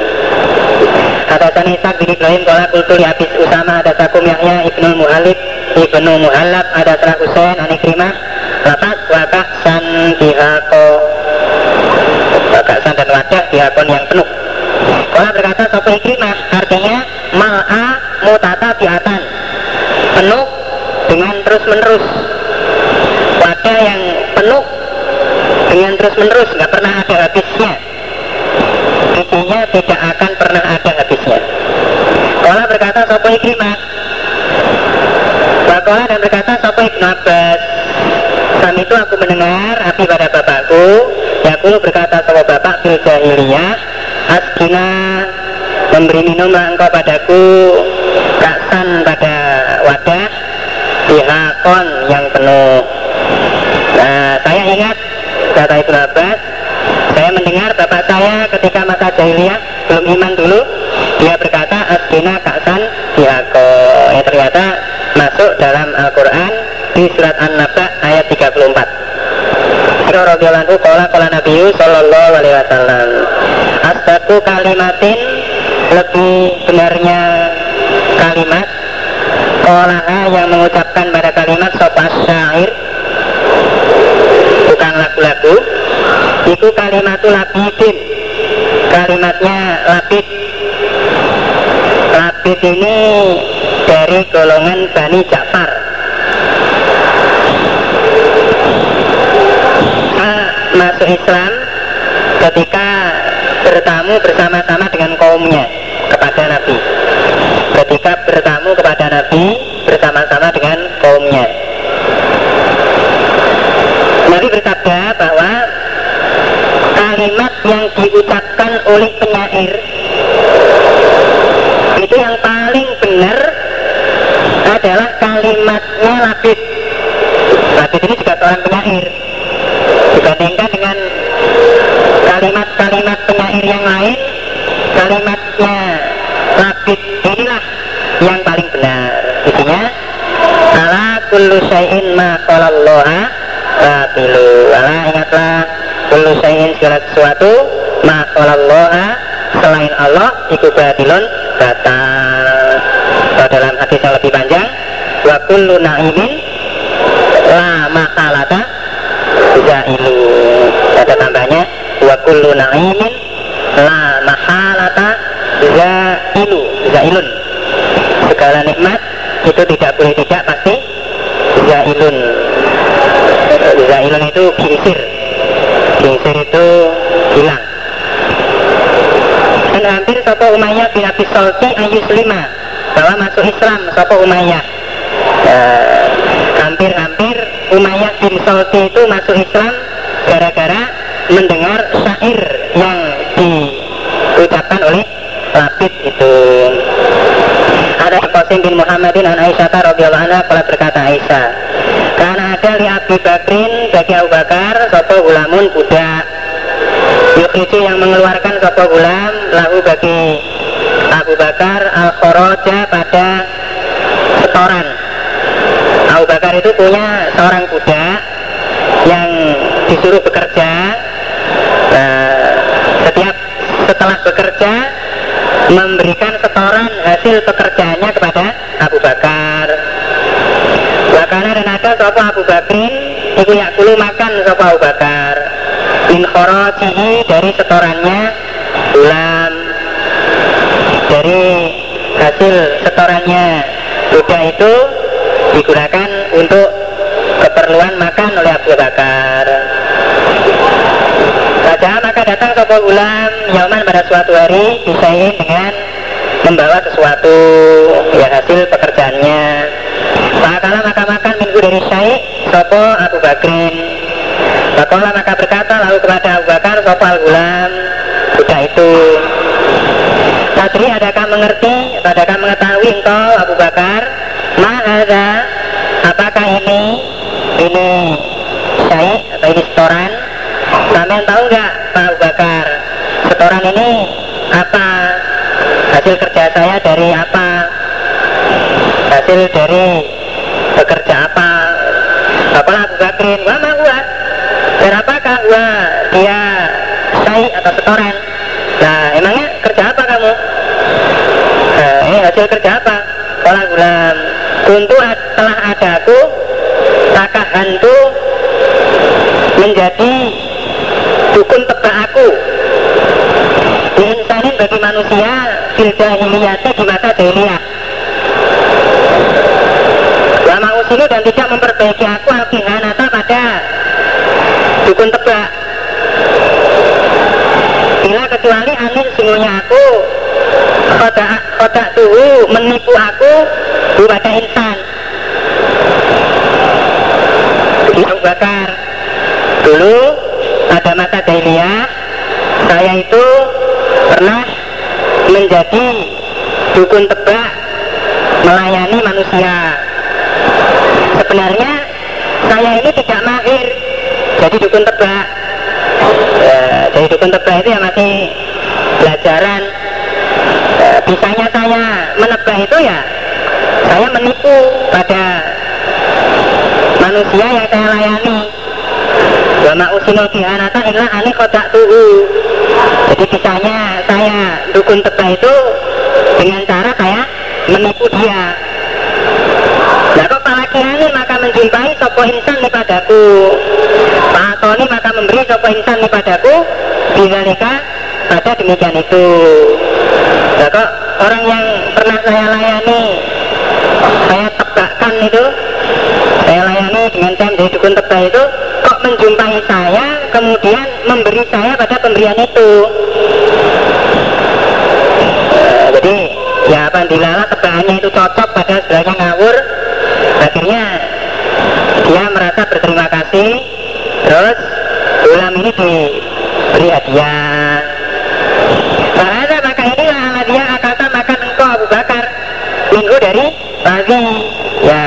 Hadatsani Ishaq bin Ibrahim qala qultu li Abis Usama ada sakum Yahya Ibnu Muhalib Ibnu Muhallab ada Sarah Husain an Lapas wakak san dihako. Wakak san dan wadah dihakon yang penuh. Kalau berkata sopo Ikrimah artinya mal'a mutata biatan. Penuh dengan terus menerus wadah yang penuh dengan terus menerus nggak pernah ada habisnya isinya tidak akan pernah ada habisnya Sopo Ikrimah Bakola dan berkata Sopo Ibnu Abbas Saat itu aku mendengar api pada bapakku. Yakulu berkata Sopo bapak fil jahiliyah Askina memberi minumlah engkau padaku Kaksan pada wadah Dihakon yang penuh. Nah saya ingat kata Ibnu Abbas saya mendengar bapak saya ketika masa jahiliyah belum iman dulu dia berkata asbina kaksan diako ya ternyata masuk dalam Al-Quran di surat An-Naba ayat 34 radhiyallahu qala qala Nabi sallallahu alaihi wasallam asdaqu kalimatin lebih benarnya kalimat qalaha yang mengucapkan pada kalimat sopas syair bukan lagu-lagu itu kalimatul labidin kalimatnya labid labid ini dari golongan Bani Ja'far. Ah, masuk Islam ketika bertamu bersama-sama dengan kaumnya kepada Nabi. Ketika bertamu kepada Nabi bersama-sama dengan kaumnya. Nabi bersabda bahwa kalimat yang diucapkan oleh penyair itu yang paling benar adalah kalimatnya Labid Labid ini juga seorang penyair dibandingkan dengan kalimat-kalimat penyair yang lain kalimatnya Labid inilah yang paling benar isinya ala kullu syai'in ma qalallaha batilu ala ingatlah syai'in segala sesuatu qalallaha selain Allah iku batilun batal dalam hadis yang lebih panjang wa kullu na'imin la makalata zailu. Ada tambahnya wa kullu na'imin la mahalata zailu. Zailun. Segala nikmat itu tidak boleh tidak pasti zailun. Zailun itu kingsir kingsir itu hilang. Dan hampir Sopo Umayyah bin Abi Salti Ayus 5 bahwa masuk Islam Sopo Umayyah hampir-hampir Umayyah bin Salti itu masuk Islam gara-gara mendengar syair yang diucapkan oleh Labid itu ada Qasim bin Muhammadin an Aisyah radhiyallahu anha kalau berkata Aisyah karena ada li Abi Bakrin bagi Abu Bakar sopo ulamun budak. Yukhriju yang mengeluarkan sopo gulam lahu bagi Abu Bakar al khoroja pada setoran. Abu Bakar itu punya seorang budak yang disuruh bekerja uh, setiap setelah bekerja memberikan setoran hasil pekerjaannya kepada Abu Bakar. Wakana dan ada sopo Abu Bakrin Iku yakulu makan sopo Abu Bakar. Min khorojihi dari setorannya. Bulan Dari hasil setorannya. Budak itu digunakan untuk keperluan makan oleh Abu Bakar Saja maka datang sopo ulam Yaman pada suatu hari Bisain dengan membawa sesuatu ya hasil pekerjaannya. Maka maka makan minggu dari Syekh Sopo Abu Bakrin. Makola maka berkata lalu kepada Abu Bakar Sopo Al-Gulam Budak itu. Tadri adakah mengerti Adakah mengetahui engkau Abu Bakar? Ma'adha Apakah ini Ini Syekh atau ini setoran Sampai tahu nggak Pak Abu Bakar? Setoran ini apa? Hasil kerja saya dari apa? Hasil dari bekerja apa? Apa Abu Bakrin wah gua berapakah gua dia sai atau setoran? Nah emangnya kerja apa kamu? Nah, ini hasil kerja apa? Kalau gulam. Untuk telah adaku maka hantu menjadi aku insanin bagi manusia fil jahiliyati di masa jahiliyah Lama usilu dan tidak memperbaiki aku al-kihanata pada dukun tebak. Bila kecuali angin sungguhnya aku Khodak, khodak tuhu menipu aku pada insan Begitu bakar Dulu pada masa jahiliyah Saya itu pernah menjadi dukun tebak melayani manusia sebenarnya saya ini tidak mahir jadi dukun tebak ya, jadi dukun tebak itu ya masih belajaran ya, bisanya saya menebak itu ya saya menipu pada manusia yang saya layani Usinul kihanata illa ani kodak tuhu Jadi bisanya saya dukun tebak itu dengan cara saya menipu dia. Nah kok palakirani maka menjumpai sopo insan nih padaku? Pak Tony maka memberi sopo insan nih padaku? Bizalika pada demikian itu. Nah kok orang yang pernah saya layani Saya tebakkan itu Saya layani dengan saya menjadi dukun tebak itu Kok menjumpai saya kemudian memberi saya pada pemberian itu nah, Jadi ya apabila tebakannya itu cocok pada sebelahnya ngawur akhirnya dia merasa berterima kasih terus ulam ini diberi hadiah Bahasa maka inilah dia akata makan engkau Abu Bakar minggu dari pagi ya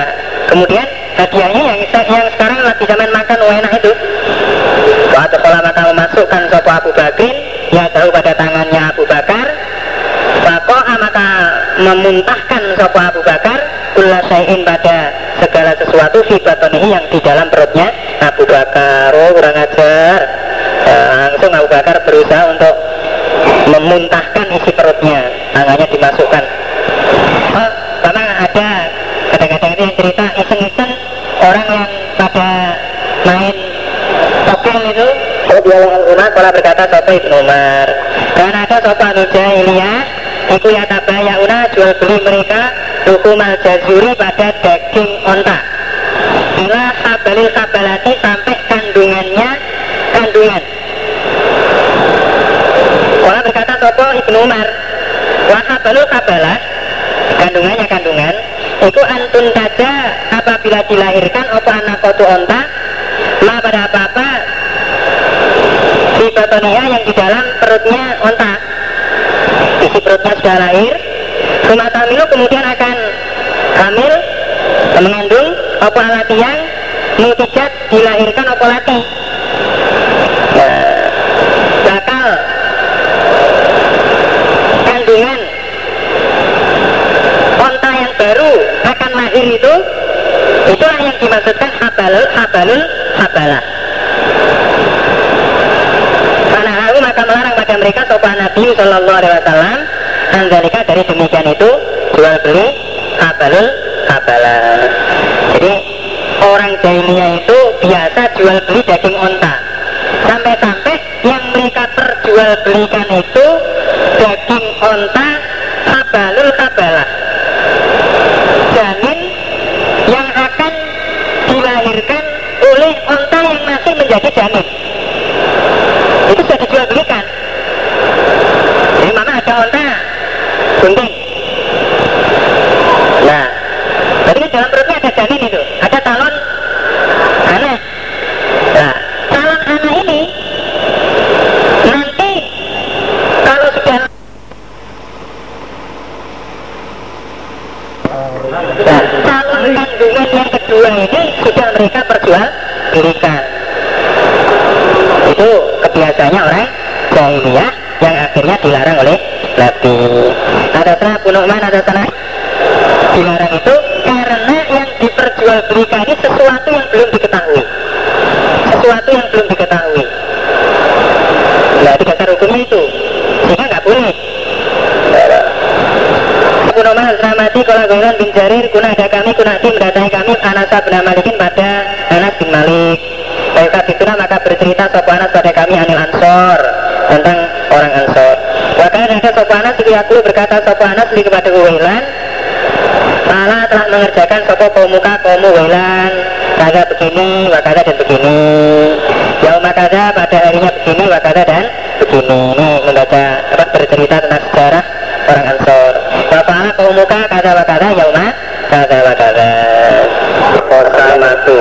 kemudian hadiahnya yang yang sekarang lagi zaman makan enak itu waktu pola maka memasukkan sopo Abu ya tahu pada tangannya Abu Bakar. Bako'a maka memuntahkan sopo Abu Bakar Kula sayin pada segala sesuatu fi batonihi yang di dalam perutnya. Abu Bakar Oh kurang ajar. Ya, Langsung Abu Bakar berusaha untuk memuntahkan isi perutnya. Tangannya dimasukkan oh, Karena ada kadang-kadang itu yang cerita iseng-iseng Orang yang pada main topeng itu Kalau berkata Sopo Ibnu Umar Dan ada Sopo Anu Jahiliyah Iku ya tabayauna jual beli mereka Hukumal jazuri pada daging onta Bila kabalil kabalati sampai kandungannya Kandungan. Orang berkata Sopo Ibnu Umar Wahabalul kabalah Kandungannya kandungan Itu antun saja apabila dilahirkan Apa anak kotu onta Ma pada apa-apa Di batonia yang di dalam perutnya onta isi perutnya sudah lahir. Hamilu kemudian akan hamil mengandung apa alati yang mutijat dilahirkan apa lati nah, bakal terakhir itu itulah yang dimaksudkan habalul habalul habalah karena aku maka melarang pada mereka sopan Nabi Shallallahu Alaihi Wasallam Andalika dari demikian itu jual beli habalul habalah. Jadi orang jahiliyah itu biasa jual beli daging onta. Sampai-sampai yang mereka perjualbelikan itu daging onta habalul habalah. Janin yang akan dilahirkan oleh onta yang masih menjadi janin itu sudah dijual belikan jadi mana ada onta gunting nah tapi kan dalam perutnya ada janin itu ada calon anak nah calon anak ini nanti kalau sudah Nah, calon kandungan yang kedua ini sudah perjual belikan. Itu kebiasaannya orang jahiliyah yang akhirnya dilarang oleh Nabi. Ada sana Nu'man ada sana dilarang itu karena yang diperjualbelikan ini sesuatu yang belum diketahui. Sesuatu yang belum diketahui. Nah, di dasar hukumnya itu sehingga nggak boleh Abu Numan Ramati kalau bin Jarir kuna ada kami kuna di mendatangi kami Anas bin Malikin pada Anas bin Malik Baiklah itulah maka bercerita Sopo Anas pada kami Anil Ansor tentang orang Ansor. Wakil ada Sopo Anas itu aku berkata Sopo Anas di kepada Uwailan Allah telah mengerjakan Sopo pemuka kaum Uwailan Kata begini, wakada dan begini. Yaum makada pada harinya begini, wakada dan begini. Ini membaca apa bercerita tentang sejarah orang Ansor. Bapaknya kaum muka kata wakada yauma kata wakada Kosamatu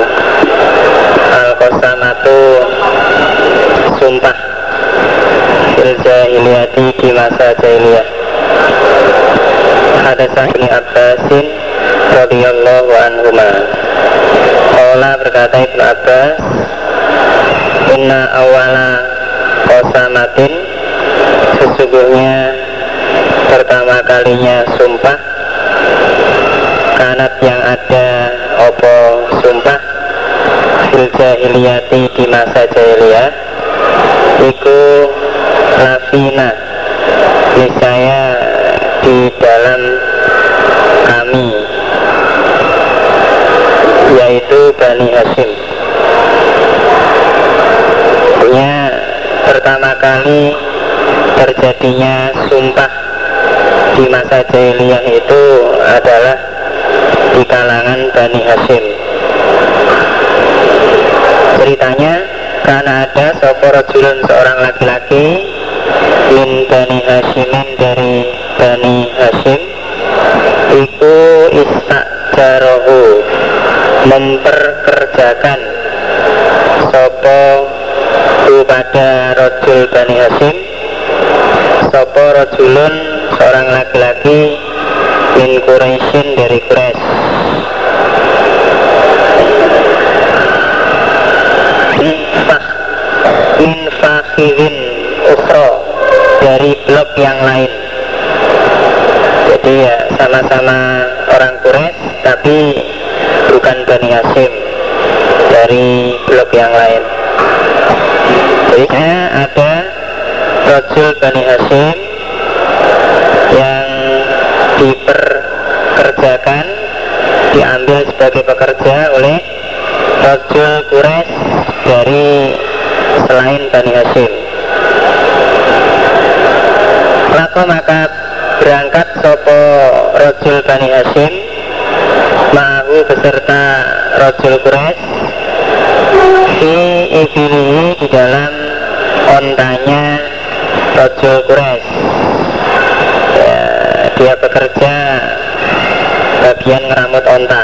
Al kosamatu Sumpah Fil jahiliyati di masa jahiliyah Ada sahini Abbasin radhiyallahu anhuma. Ola berkata Ibnu Abbas Inna awala kosamatin Sesungguhnya pertama kalinya sumpah. Kanat yang ada opo sumpah? Fil jahiliyati di masa jahiliyah. Iku lafina niscaya di dalam kami yaitu Bani Hashim. Punya pertama kali terjadinya sumpah di masa jahiliyah itu adalah di kalangan Bani Hashim. Ceritanya karena ada seorang laki-laki min Bani Hashimin dari Bani Hashim iku istak jarohu memperkerjakan sopo pada rojul Bani Hashim. Sopo rojulun seorang laki-laki min Quraisyin dari Quraisy. Min fakhirin ukhra dari blok yang lain. Jadi ya sama-sama orang Quraisy tapi bukan Bani Hashim dari blok yang lain. Jadi ada Rajul Bani Hashim yang diperkerjakan diambil sebagai pekerja oleh Rajul Quraisy dari selain Bani Hashim Maka berangkat sopo Rajul Bani Hashim Ma'ahu beserta Rajul Quraisy. Fi ibilihi di dalam ontanya Rajul Quraisy. Ya, Dia bekerja bagian ngeramut onta